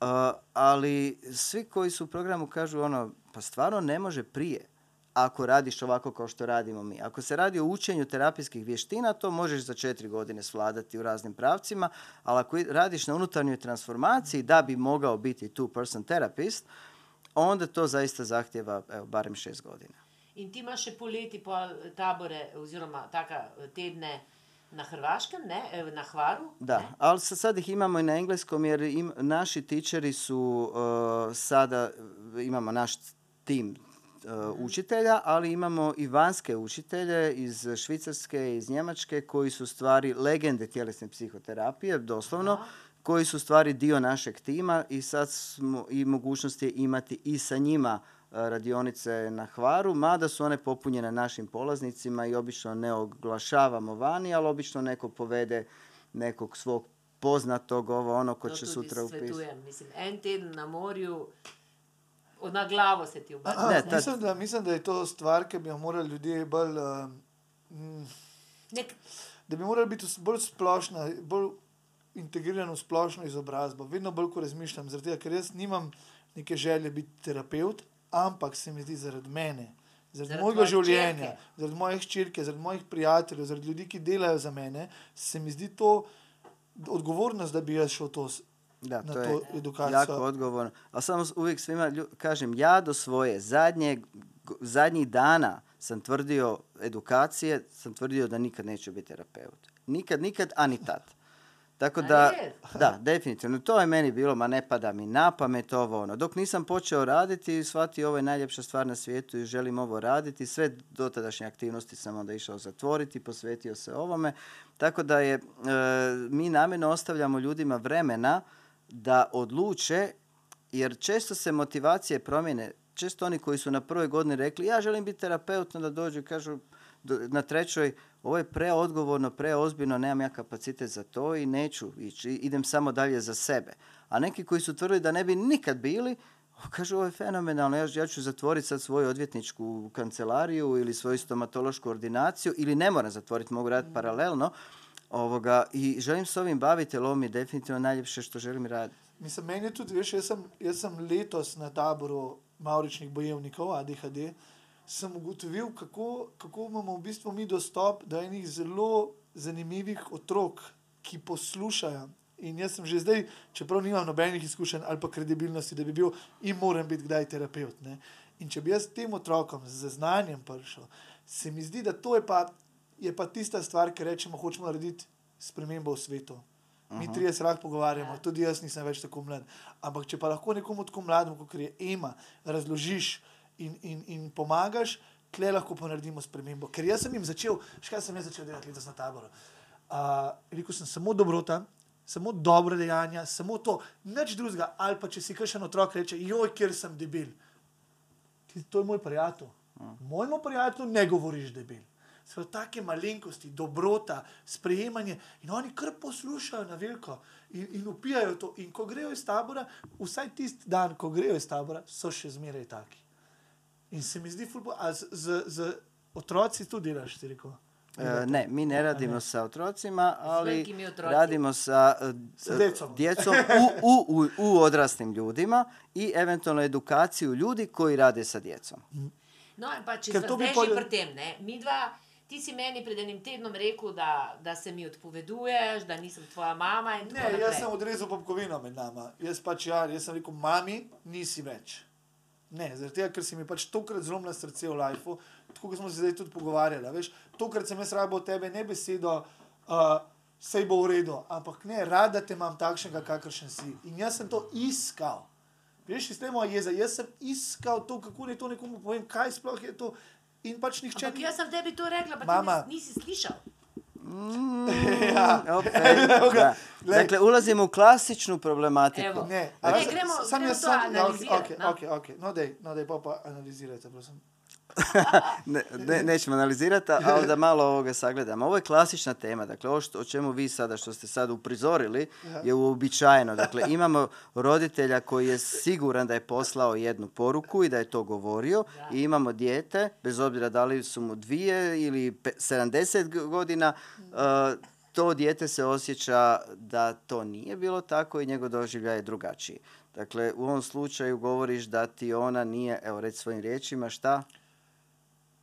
Uh, ali svi koji su u programu kažu ono, pa stvarno ne može prije ako radiš ovako kao što radimo mi. Ako se radi o učenju terapijskih vještina, to možeš za četiri godine svladati u raznim pravcima, ali ako radiš na unutarnjoj transformaciji da bi mogao biti two-person therapist, onda to zaista zahtjeva evo, barem šest godina. In ti imaš še poleti pol tabore oziroma taka tedne na Hrvaškem, ne? E, na Hvaru. Da, ne? ali sa- sad ih imamo i na engleskom jer im, naši tičeri su uh, sada, imamo naš tim učitelja, ali imamo i vanjske učitelje iz Švicarske, iz Njemačke koji su stvari legende tjelesne psihoterapije, doslovno, Aha. koji su stvari dio našeg tima i sad smo i mogućnost je imati i sa njima uh, radionice na Hvaru, mada su one popunjene našim polaznicima i obično ne oglašavamo vani, ali obično neko povede nekog svog poznatog, ovo ono ko To će sutra upisati. svetujem. Mislim, en teden na morju, na glavo se ti obrne. Mislim, da, mislim, da je to stvar, ki bi jo morali ljudje bolj, mm, Nek, da bi morali biti bolj splošna, bolj integrirana v splošno izobrazbo. Vedno bolj, ko razmišljam, zaradi tega, ker jaz nimam neke želje biti terapeut, ampak se mi zdi zaradi mene. Zaradi, Zaradi mojega življenja, hčerke. zaradi mojih ščirke, zaradi mojih prijateljev, zaradi ljudi, ki delajo za mene, se mi zdi to odgovornost, da bi jaz šel to, Da, na to je to edukacijo. jako odgovorno. A samo uvijek svima lju- kažem, ja do svoje zadnje, zadnjih dana sam tvrdio edukacije, sam tvrdio da nikad neću biti terapeut. Nikad, nikad, a ni tad. Tako da, da, definitivno. To je meni bilo, ma ne pada mi na pamet ovo ono. Dok nisam počeo raditi, shvatio ovo je najljepša stvar na svijetu i želim ovo raditi. Sve dotadašnje aktivnosti sam onda išao zatvoriti, posvetio se ovome. Tako da je, e, mi namjerno ostavljamo ljudima vremena da odluče, jer često se motivacije promjene. Često oni koji su na prvoj godini rekli ja želim biti terapeut, onda dođu i kažu na trećoj ovo je preodgovorno, preozbiljno, nemam ja kapacitet za to i neću ići, idem samo dalje za sebe. A neki koji su tvrdili da ne bi nikad bili, kažu ovo je fenomenalno, ja, ja ću zatvoriti sad svoju odvjetničku kancelariju ili svoju stomatološku ordinaciju ili ne moram zatvoriti, mogu raditi paralelno. Ovoga, I želim se ovim baviti, jer ovo mi je definitivno najljepše što želim raditi. Mislim, meni je tudi, veš, jaz sem, jaz sem letos na taboru mauričnih bojevnikov ADHD, sem ugotovil, kako, kako imamo v bistvu mi dostop do enih zelo zanimivih otrok, ki poslušajo. In jaz sem že zdaj, čeprav nimam nobenih izkušenj ali pa kredibilnosti, da bi bil in moram biti kdaj terapeut. Ne? In če bi jaz tem otrokom z znanjem prišel, se mi zdi, da to je pa, je pa tista stvar, ki rečemo, hočemo narediti spremembo v svetu. Mi Aha. trije se lahko pogovarjamo, Ja. tudi jaz nisem več tako mlad. Ampak če pa lahko nekomu tako mlademu, kot je Ema, razložiš in, in, in pomagaš, tle lahko pa naredimo spremembo. Ker jaz sem jim začel, še kaj sem jaz začel delati letos na taboru. Uh, rekel sem samo dobrota, samo dobre dejanja, samo to, nič drugega. Ali pa če si kakšen otrok reče, joj, ker sem debil. Ti, to je moj prijatelj. Mojemu prijatelju ne govoriš debel. So take malenkosti, dobrota, sprejemanje in oni kar poslušajo na veliko in, in upijajo to. In ko grejo iz tabora, vsaj tisti dan, ko grejo iz tabora, so še zmeraj taki. In se mi zdi, fulpo, a z, z, z otroci tu delaš, ti rekel. E, ne, mi ne radimo ne. sa otrocima, ali radimo sa, e, Sa djecom. djecom u, u, u, u odraslim ljudima i eventualno edukaciju ljudi koji rade sa djecom. No, in pa če smo zdaj že pri tem, ne, mi dva, ti si meni pred enim tednom rekel, da, da se mi odpoveduješ, da nisem tvoja mama Ne, naprej. jaz sem odrezal popkovino med nama. Jaz pač ja, jaz sem rekel, mami, nisi več. Ne, zaradi tega, ker si mi pač tokrat zlomila srce v lifeu, tako kot smo se zdaj tudi pogovarjali. Veš, tokrat sem jaz rabo tebe ne besedo, uh, sej bo v redu, ampak ne, rada te imam takšnega, kakršen si. In jaz sem to iskal. Veš, iz te moje jeze, jaz sem iskal to, kako naj to nekomu povem, kaj sploh je to. In pač nihče Ampak ni. jaz sem tebi to rekla, pa Mama. ti nis- nisi slišal. Ja. Ok, da. Glej. Dakle, ulazimo u klasičnu problematiku. Ne, Ne, gremo- sam gremo jaz to sam, ja, ok, analizirat, ok, no. ok, ok, no dej, no dej, pa pa analizirajte, prosim. Ne, ne- nećemo analizirati, ali da malo ovoga sagledamo. Ovo je klasična tema, dakle ovo što, o čemu vi sada, što ste sad uprizorili, je uobičajeno. Dakle, imamo roditelja koji je siguran da je poslao jednu poruku i da je to govorio i imamo dijete, bez obzira da li su mu dvije ili pe- 70 g- godina, uh, to dijete se osjeća da to nije bilo tako i njegov doživljaj je drugačiji. Dakle, u ovom slučaju govoriš da ti ona nije, evo reći svojim riječima, šta?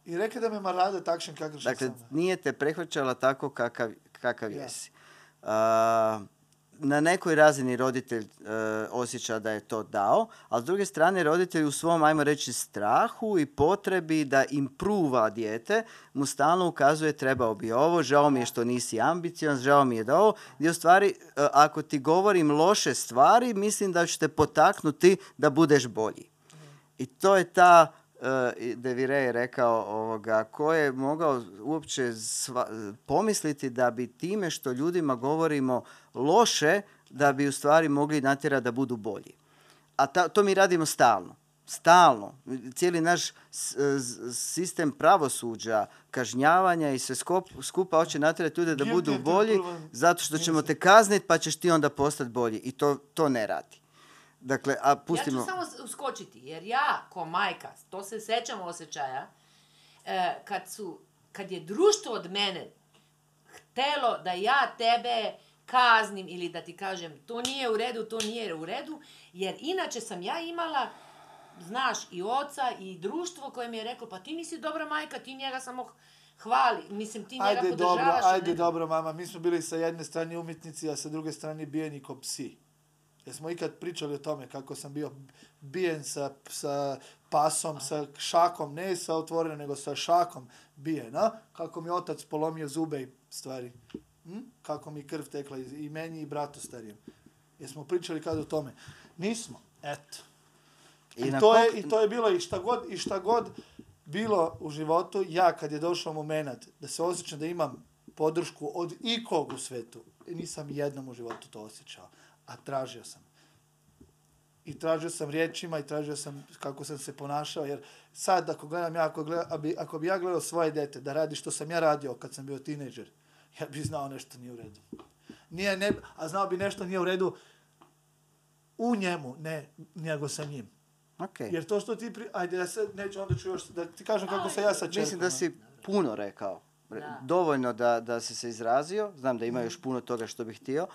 I rekli da me marade takšen kakšen Dakle, sam. nije te prehvaćala tako kakav, kakav Ja. jesi. A, na nekoj razini roditelj e, osjeća da je to dao, ali s druge strane roditelj u svom, ajmo reći, strahu i potrebi da impruva dijete mu stalno ukazuje trebao bi ovo, žao mi je što nisi ambiciozan, žao mi je da ovo, gdje u stvari, e, ako ti govorim loše stvari, mislim da ću te potaknuti da budeš bolji. I to je ta, uh, Devire je rekao, ovoga, ko je mogao uopće sva- pomisliti da bi time što ljudima govorimo loše, da bi u stvari mogli natjerati da budu bolji. A ta- to mi radimo stalno. Stalno. Cijeli naš sistem pravosuđa, kažnjavanja i sve skupa hoće natjerati ljude da budu bolji zato što ćemo te kazniti pa ćeš ti onda postati bolji. I to, to ne radi. Dakle, a pustimo... Ja ću samo uskočiti, jer ja, ko majka, to se sećam osjećaja, e, kad, su, kad je društvo od mene htelo da ja tebe kaznim ili da ti kažem to nije u redu, to nije u redu, jer inače sam ja imala, znaš, i oca i društvo koje mi je reklo, pa ti nisi dobra majka, ti njega samo hvali, mislim ti njega Ajde dobro, podržavaš. a ajde ne- dobro mama, mi smo bili sa jedne strane umjetnici, a sa druge strane bijeni ko psi. Jesmo ikad pričali o tome kako sam bio bijen sa, sa pasom, sa šakom, ne sa otvorenom, nego sa šakom bijen, a? Kako mi otac polomio zube i stvari. Hm? Kako mi krv tekla i meni i bratu starijem. Jesmo pričali kad o tome? Nismo. Eto. I, na to je, I to je bilo i šta god, i šta god bilo u životu, ja kad je došao moment da se osjećam da imam podršku od ikog u svetu, nisam jednom u životu to osjećao, a tražio sam. I tražio sam riječima i tražio sam kako sam se ponašao, jer sad ako gledam ja, ako, gleda- ako bi ja gledao svoje dete da radi što sam ja radio kad sam bio tineđer, ja bi znao nešto nije u redu. Nije, ne, a znao bi nešto nije u redu u njemu, ne nego sa njim. Ok. Jer to što ti, pri... ajde, ja sad neću, onda ću još, da ti kažem kako sam ja sa čerkom. Mislim da si puno rekao. Re- Da. Dovoljno da, da si se izrazio. Znam da ima još puno toga što bih htio.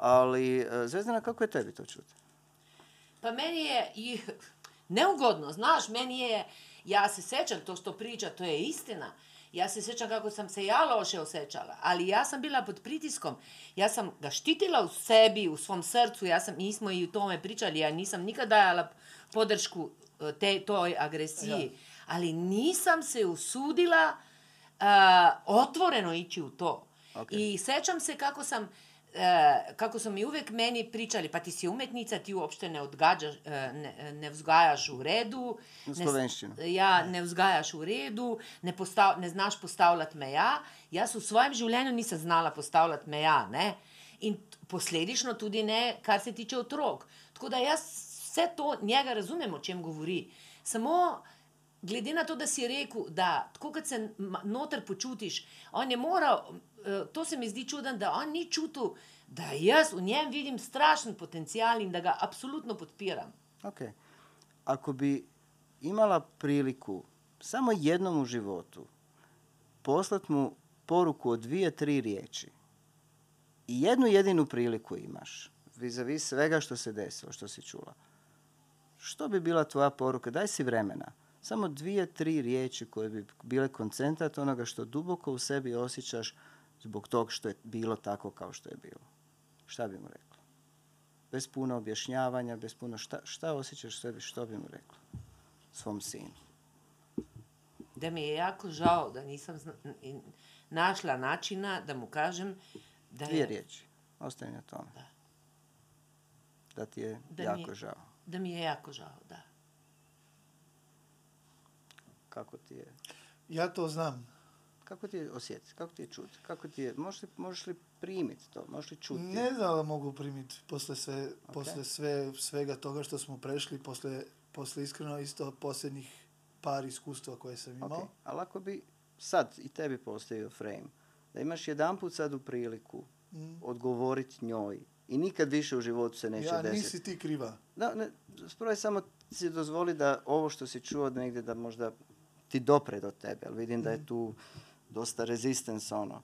Ali, e, Zvezdana, kako je tebi to čuti? Pa meni je i neugodno, znaš, meni je, ja se sećam to što priča, to je istina. Ja se sećam kako sam se ja loše osjećala, ali ja sam bila pod pritiskom. Ja sam ga štitila u sebi, u svom srcu, ja sam, mi smo i u tome pričali, ja nisam nikad dajala podršku e, te, toj agresiji, ali nisam se usudila a, otvoreno ići u to. Ok. I sećam se kako sam e, kako su mi uvijek meni pričali, pa ti si umjetnica, ti uopšte ne, odgađaš, e, ne, ne vzgajaš u redu. Na ne- slovenščinu. ja ne vzgajaš u redu, ne, postav, ne znaš postavljati meja. Jaz v svojem življenju nisem znala postavljati meja. Ne? In posledično tudi ne, kar se tiče otrok. Tako da jaz vse to njega razumem, o čem govori. Samo glede na to, da si rekel, da tako kot se noter počutiš, on je moral, eh, to se mi zdi čuden, da on ni čutil, da jaz v njem vidim strašen potencial in da ga absolutno podpiram. Ok. Ako bi imala priliku samo jednom u životu poslat mu poruku od dvije, tri riječi i jednu jedinu priliku imaš vis svega što se desilo, što si čula. Što bi bila tvoja poruka? Daj si vremena. Samo dvije, tri riječi koje bi bile koncentrat onoga što duboko u sebi osjećaš zbog tog što je bilo tako kao što je bilo. Šta bi mu rekla? Bez puno objašnjavanja, bez puno šta, šta osjećaš sebi, što bi mu rekla svom sinu? Da mi je jako žao da nisam zna- našla načina da mu kažem da Dvije je, riječi. Ostani na tome. Da. Da ti je Da jako je- žao. da mi je jako žao, da. Kako ti je? Ja to znam. Kako ti je osjetiti? Kako ti je čuti? Kako ti je, možeš li, možeš li primiti to? Možeš li čuti? Ne znam da mogu primiti posle, sve, posle sve, svega toga što smo prešli, posle, posle iskreno isto posljednjih par iskustva koje sam imao. Ok, ali ako bi sad i tebi postavio frame, da imaš jedanput sad u priliku Mm. odgovoriti njoj i nikad više u životu se neće Ja, desiti. nisi ti kriva. Da, ne, spravo samo si dozvoli da ovo što si čuo od negdje da možda ti dopre do tebe, ali vidim da je tu dosta resistance ono.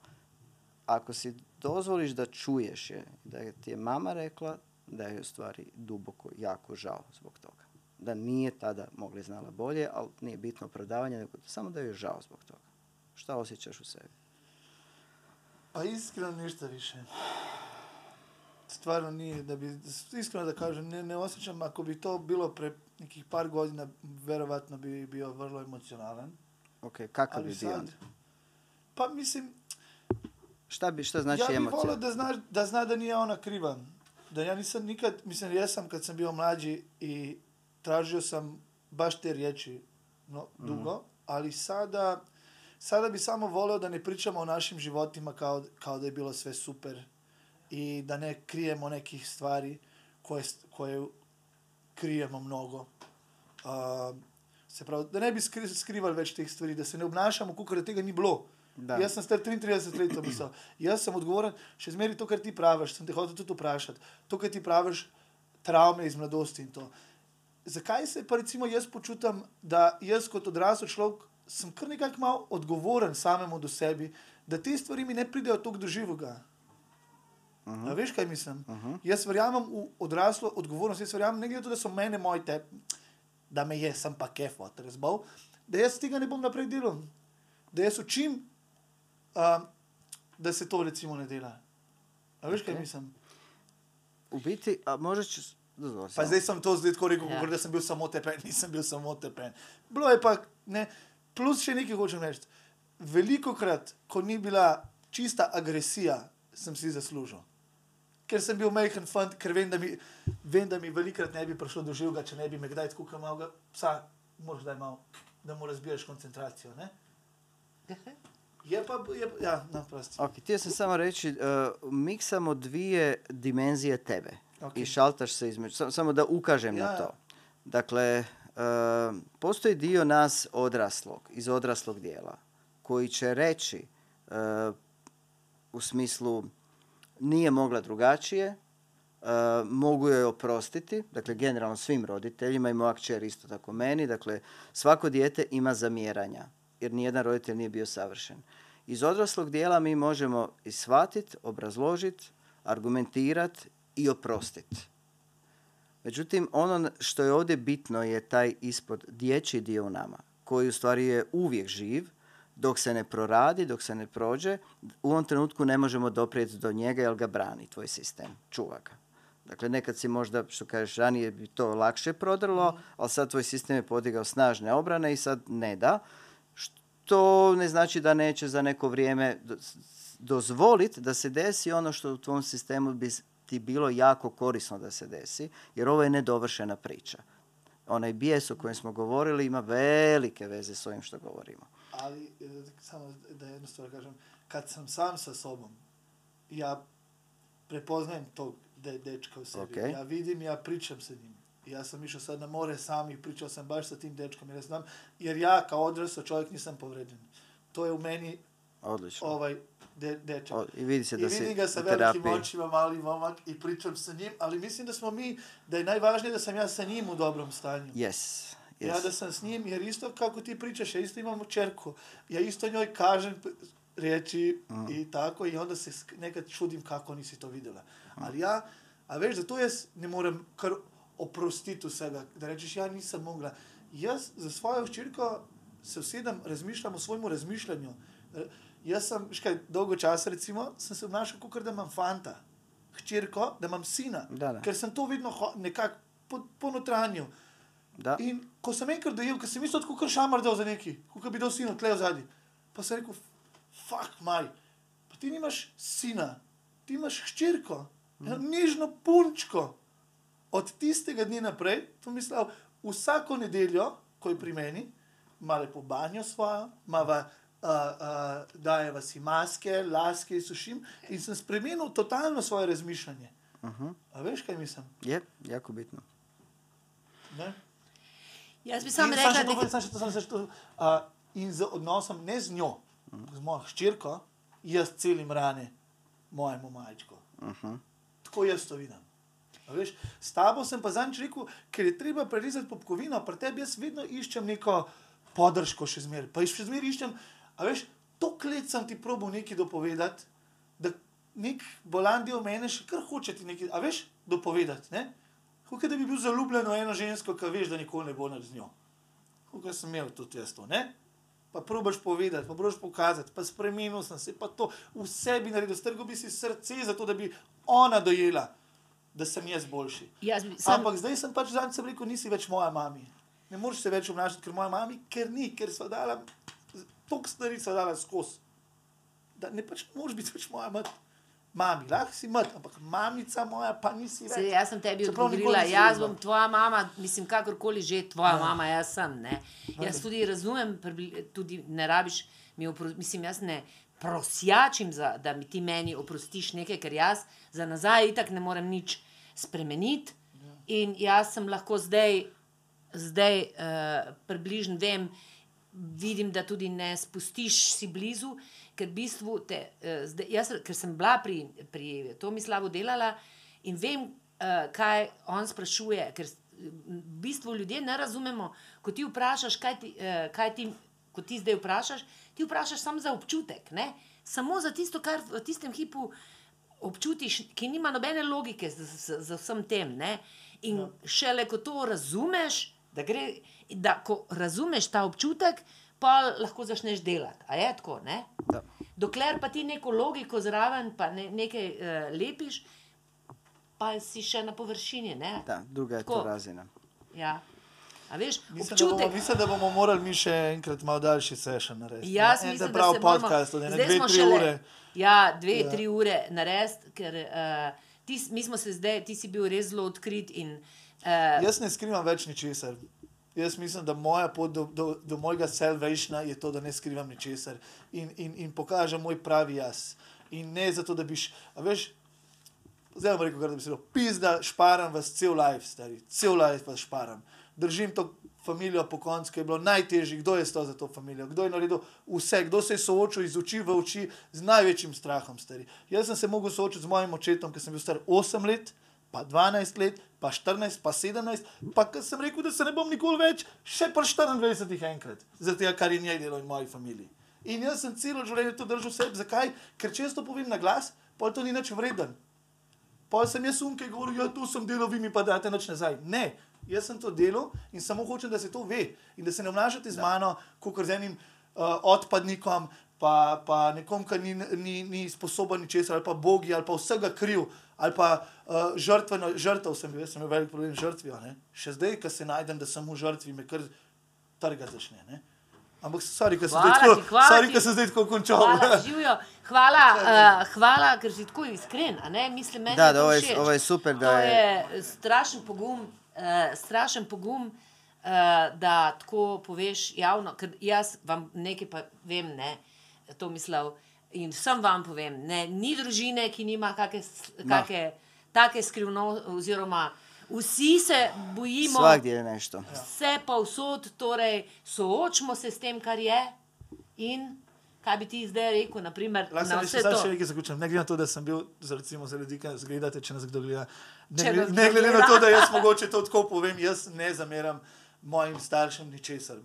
Ako si dozvoliš da čuješ je, da ti je mama rekla da je u stvari duboko jako žao zbog toga. Da nije tada mogla i znala bolje, ali nije bitno opravdavanje, nego samo da je žao zbog toga. Šta osjećaš u sebi? Pa iskreno ništa više. Stvarno nije, da bi, iskreno da kažem, ne, ne osjećam, ako bi to bilo pre nekih par godina, verovatno bi bio vrlo emocionalan. Ok, kakav bi bio sad? Pa mislim, Šta, bi, šta znači ja emocija? volio da zna, da zna da nije ona kriva. Da ja nisam nikad, mislim, jesam kad sam bio mlađi i tražio sam baš te riječi no, dugo, ali sada, sada bi samo volio da ne pričamo o našim životima kao, kao da je bilo sve super i da ne krijemo nekih stvari koje, koje krijemo mnogo. A, se pravi, da ne bi skri, skrivali več teh stvari, da se ne obnašamo, kot da tega ni bilo. Da. Jaz sem star 33 let, to misel. Jaz sem odgovoren, še zmeri to, kar ti praviš, sem te hotel tudi vprašati. To, kar ti praviš, travme iz mladosti in to. Zakaj se pa recimo jaz počutim, da jaz kot odrasel človek sem kar nekako mal odgovoren samemu do sebi, da te stvari mi ne pridejo tako do živoga. Uh -huh. Veš, kaj mislim? Uh -huh. Jaz verjamem v odraslo odgovornost, jaz verjamem, ne glede na to, da so mene moji te, da me je, sem pa kefo, razbal, da jaz tega ne bom naprej delal. Da jaz učim, uh, da se to recimo ne dela. A veš, okay. kaj mislim? U biti, a možeš... Dozvoli Pa samo. zdaj sem to zdaj tako rekel, Ja. ja. da sem bil samo tepen, nisem bil samo tepen. Bilo je pa, ne, plus še nekaj hočem reči. Veliko krat, ko ni bila čista agresija, sem si zaslužil. Ker sem bil majhen fant, ker vem, da mi, vem, da mi velikrat ne bi prišlo do živega, če ne bi me kdaj tako malega psa, moraš daj malo, da mu razbiješ koncentracijo. Ne? Je pa, je, ja, no, prosti. Ok, htio sam samo reći, uh, miksamo dvije dimenzije tebe Ok. i šaltaš se između, samo, samo da ukažem Ja, na to. Dakle, uh, postoji dio nas odraslog, iz odraslog dijela, koji će reći uh, u smislu nije mogla drugačije, uh, mogu joj oprostiti, dakle generalno svim roditeljima i moja kćer isto tako meni, dakle svako dijete ima zamjeranja, jer nijedan roditelj nije bio savršen. Iz odraslog dijela mi možemo i shvatiti, obrazložiti, argumentirati i oprostiti. Međutim, ono što je ovdje bitno je taj ispod dječji dio u nama, koji u stvari je uvijek živ, dok se ne proradi, dok se ne prođe, u ovom trenutku ne možemo doprijeti do njega jer ga brani tvoj sistem, čuva ga. Dakle, nekad si možda, što kažeš, ranije bi to lakše prodrlo, ali sad tvoj sistem je podigao snažne obrane i sad ne da. Što ne znači da neće za neko vrijeme do- dozvoliti da se desi ono što u tvom sistemu bi ti bilo jako korisno da se desi, jer ovo je nedovršena priča. Onaj bijes o kojem smo govorili ima velike veze s ovim što govorimo. Ali, e, samo da jednu stvar kažem, kad sam sam sa sobom, ja prepoznajem tog de, dečka u sebi. Ja vidim, ja pričam sa njim. Ja sam išao sad na more sam i pričao sam baš sa tim dečkom, jer, ja znam, jer ja kao odrasao čovjek nisam povređen. To je u meni Odlično. ovaj de, dečak. O, I vidi se I da si vidim ga sa velikim terapiji. očima, mali momak i pričam sa njim, ali mislim da smo mi, da je najvažnije da sam ja sa njim u dobrom stanju. Yes. Ja yes. da sam s njim, jer isto kako ti pričaš, ja isto imam čerku. Ja isto njoj kažem riječi Mm. i tako i onda se nekad čudim kako nisi to vidjela. Ali ja, a veš, zato jaz ne morem kar oprostiti vsega, da rečeš, ja nisem mogla. Jaz za svojo hčerko se usedem, razmišljam o svojemu razmišljanju. Jaz sem, veš kaj, dolgo časa recimo, sem se obnašal, kot da imam fanta, hčerko, da imam sina. Da, da. Ker sem to vedno nekako po, po notranju. Da. In ko sem enkrat dojel, ker sem mislil, kot kar šamar dal za neki, kot bi dal sinu tle v zadnji. Pa sem rekel, fuck maj, pa ti nimaš sina, ti imaš hčerko, eno nižno punčko. Od tistega dne naprej, to mislim, vsako nedeljo, ko je pri meni, ima lepo banjo svojo, imava, uh, uh, dajeva si maske, laske, sušim in sem spremenil totalno svoje razmišljanje. Mhm. A veš, kaj mislim? Je, jako bitno. Ne? Jaz bi še to, da še to, to, uh, in z odnosom ne z njo, z mojo hčerko, jaz celim rane mojemu majčku. Mhm. Tako jaz to vidim. Veš, s tabo sem pa zanj rekel, ker je treba prerezati popkovino, pri tebi jaz vedno iščem neko podrško še zmeraj. Pa še zmeraj iščem, a veš, to let sem ti probo nekaj dopovedati, da nek bolan del mene še kar hoče ti nekaj, a veš, dopovedati. Ne? Kot da bi bil zaljubljen v eno žensko, ki veš, da nikoli ne bo nad z njo. Kot sem imel tudi jaz to, ne? Pa probaš povedati, pa probaš pokazati, pa spremenil sem se, pa to v sebi naredil, strgal bi si srce, zato da bi ona dojela, da sem jaz boljši. jaz bi sam, Ampak zdaj sem pač zadnjič rekel, nisi več moja mama. Ne moreš se več obnašati, ker moja mama, ker ni, ker so dala, toliko stvari so dala skozi. Da ne pač moreš biti več moja mat. Mami, lahko si mat, ampak mamica moja pa nisi Se, več. jaz sem tebi Čeprav odgovorila, jaz bom tvoja mama, mislim, kakorkoli že tvoja Ja. mama, jaz sem. Ne? Jaz tudi razumem, tudi ne rabiš mi oprostiti, mislim, jaz ne prosjačim, za, da mi ti meni oprostiš nekaj, ker jaz za nazaj itak ne morem nič spremeniti. In jaz sem lahko zdaj, zdaj uh, približno vem, vidim, da tudi ne spustiš si blizu, ker bistvu te, uh, zdaj, jaz, ker sem bila pri, pri Tomislavu delala in vem, uh, kaj on sprašuje, ker v bistvu ljudje ne razumemo, ko ti vprašaš, kaj ti, uh, kaj ti, ko ti zdaj vprašaš, ti vprašaš samo za občutek, ne? samo za tisto, kar v tistem hipu občutiš, ki nima nobene logike za, za, za vsem tem. Ne? In ja. šele ko to razumeš, da, gre, da ko razumeš ta občutek, pa lahko začneš delati. A je tako? Ne? Da. Dokler pa ti neko logiko zraven, pa ne, nekaj uh, lepiš, pa si še na površini. Ne? Da, druga je Tako. to razina. Ja. A veš, Mislim da, bomo, občutek. mislim, da bomo morali mi še enkrat malo daljši session narediti. Jaz ne? En mislim, prav da moramo- podcast, ne dve, tri šele- ure. Ja, dve, Ja. tri ure narediti, ker uh, ti, mi smo se zdaj, ti si bil res zelo odkrit. In, uh, Jaz ne skrivam več ničesar. Jaz mislim, da moja pot do, do, do mojega salvationa je to, da ne skrivam ničesar in, in, in pokažem moj pravi jaz. In ne zato, da biš, a veš, zdaj bom rekel, da bi se rekel, pizda, šparam vas cel life, stari, cel life vas šparam. Držim to familijo po koncu, ki je bilo najtežje, kdo je stal za to familijo, kdo je naredil vse, kdo se je soočil iz oči v oči z največjim strahom, stari. Jaz sem se mogel soočiti z mojim očetom, ki sem bil star 8 let, pa 12 let, pa 14, pa 17, pa ko sem rekel, da se ne bom nikoli več, še pa 24 enkrat, zaradi tega, kar je njej delo in moji familiji. In jaz sem celo življenje to držal sebi. Zakaj? Ker če jaz to povem na glas, pa to ni nič vreden. Pa sem jaz umke govoril, ja, to sem delal, vi mi pa date nič nazaj. Ne, jaz sem to delal in samo hočem, da se to ve in da se ne obnašate z mano, kot z enim uh, odpadnikom, pa, pa nekom, ki ni, ni, ni sposoben ničesar, ali pa bogi, ali pa vsega kriv, ali pa uh, žrtveno, žrtev sem bil, jaz sem imel velik problem z žrtvijo. Ne? Še zdaj, ko se najdem, da sem v žrtvi, me kar trga začne. Ne? Ampak, sorry, ker sem Hvala zdaj tako, končal. Hvala, živijo. Hvala, uh, hvala, ker si tako iskren. a ne? Mislim, meni Da, da, ovo je- ovo je super, da to je- je strašen pogum, uh, strašen pogum uh, da tako poveš javno. Ker jaz vam nekaj pa vem, ne, to mislil. In vsem vam povem, ne, ni družine, ki nima kake, No. kake, take skrivnosti, oziroma vsi se bojimo. Svakdje je nešto. Vse pa vsod, torej soočimo se s tem, kar je. In kaj bi ti zdaj rekel, naprimer, Lahko na vse to? še nekaj zaključim. Ne glede na to, da sem bil, za, recimo, za ljudi, ki nas gledate, če nas kdo gleda. Ne, glede, ne glede na to, da jaz mogoče to tako povem, jaz ne zameram mojim staršem ničesar.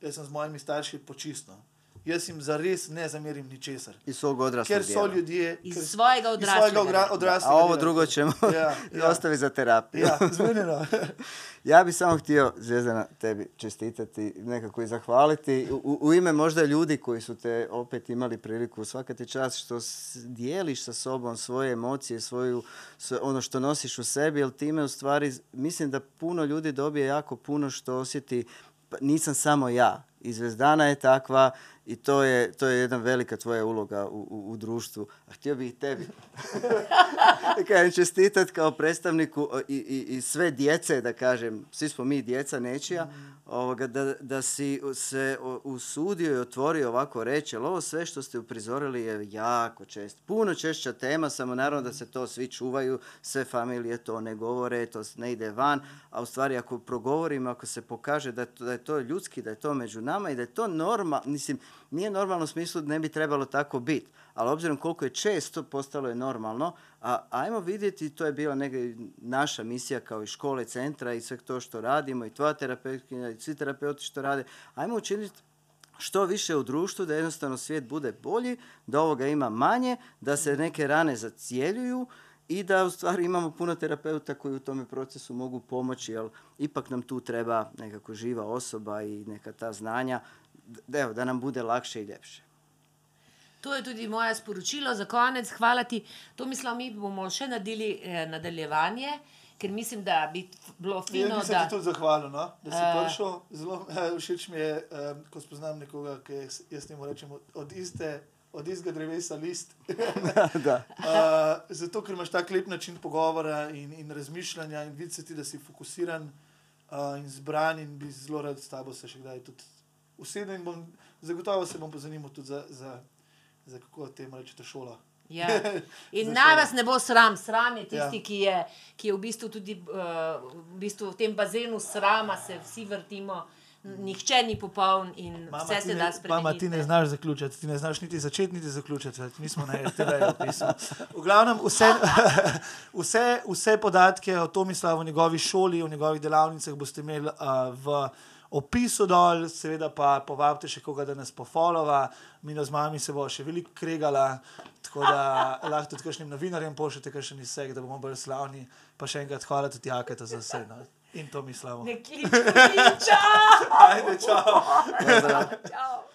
Jaz sem z mojimi starši počistno. Jaz jim zares ne zamerim ničesar. Iz svog odraslog Ker so ljudje. Iz ker- svojega iz svojega odraslega odraslega A ovo drugo ćemo Ja, ja. ostaviti za terapiju. Ja, zmenjeno. Ja bih samo htio, Zvezdana, tebi čestitati, nekako i zahvaliti. U, u- ime možda ljudi koji su te opet imali priliku, svaka ti čast što dijeliš sa sobom svoje emocije, svoju, ono što nosiš u sebi, jer time u stvari, mislim da puno ljudi dobije jako puno što osjeti, pa nisam samo ja. I Zvezdana je takva, I to je, to je jedna velika tvoja uloga u, u, u društvu. A htio bih i tebi kažem, čestitat kao predstavniku i, i, i sve djece, da kažem, svi smo mi djeca nečija, ovoga, da, da si se usudio i otvorio ovako reći, ali ovo sve što ste uprizorili je jako čest. Puno češća tema, samo naravno da se to svi čuvaju, sve familije to ne govore, to ne ide van, a u stvari ako progovorimo, ako se pokaže da, da je to ljudski, da je to među nama i da je to normalno, mislim, nije normalno u smislu da ne bi trebalo tako biti, ali obzirom koliko je često postalo je normalno, a ajmo vidjeti, to je bila neka naša misija kao i škole, centra i sve to što radimo i tvoja terapeutkinja i svi terapeuti što rade, ajmo učiniti što više u društvu, da jednostavno svijet bude bolji, da ovoga ima manje, da se neke rane zacijeljuju i da u stvari imamo puno terapeuta koji u tome procesu mogu pomoći, jer ipak nam tu treba nekako živa osoba i neka ta znanja, da, evo, da nam bude lakše i ljepše. To je tudi moje sporočilo za konec. Hvala ti. To mislim, mi bomo še naredili eh, nadaljevanje, ker mislim, da bi bilo Jaz fino, bi se da. ti tudi zahvalil, no? da si Eh. prišel. Zelo eh, všeč mi je, eh, ko spoznam nekoga, ki je, jaz temu rečem, od, od, iste, od istega drevesa list. da. Uh, zato, ker imaš tak lep način pogovora in, in razmišljanja, in vidi se ti, da si fokusiran uh, in zbran, in bi zelo rad s tabo se še kdaj tudi usedel. in Bom, zagotovo se bom pozanimal tudi za, za, za kako temu rečete, šola. Ja. In naj vas ne bo sram, sram je tisti, Ja. ki, je, ki je v bistvu tudi uh, v, bistvu v tem bazenu srama, se vsi vrtimo, nihče ni popoln in Mama, vse se ne- da Mama, spremeniti. ti ne znaš zaključiti, ti ne znaš niti začeti, niti zaključiti. Mi smo na RTV opisu. V glavnem, vse, vse, vse podatke o Tomislavu, o njegovi šoli, o njegovih delavnicah boste imeli uh, v opisu dol, seveda pa povabite še koga, da nas pofolova. Mi z mami se bo še veliko kregala, tako da lahko tudi kakšnim novinarjem pošljete kakšen izsek, da bomo bolj slavni. Pa še enkrat hvala tudi Jaketa za vse. No? In Tomislavu. Ne kličemo, čau! Ajde, čau. Pozdrav. čau.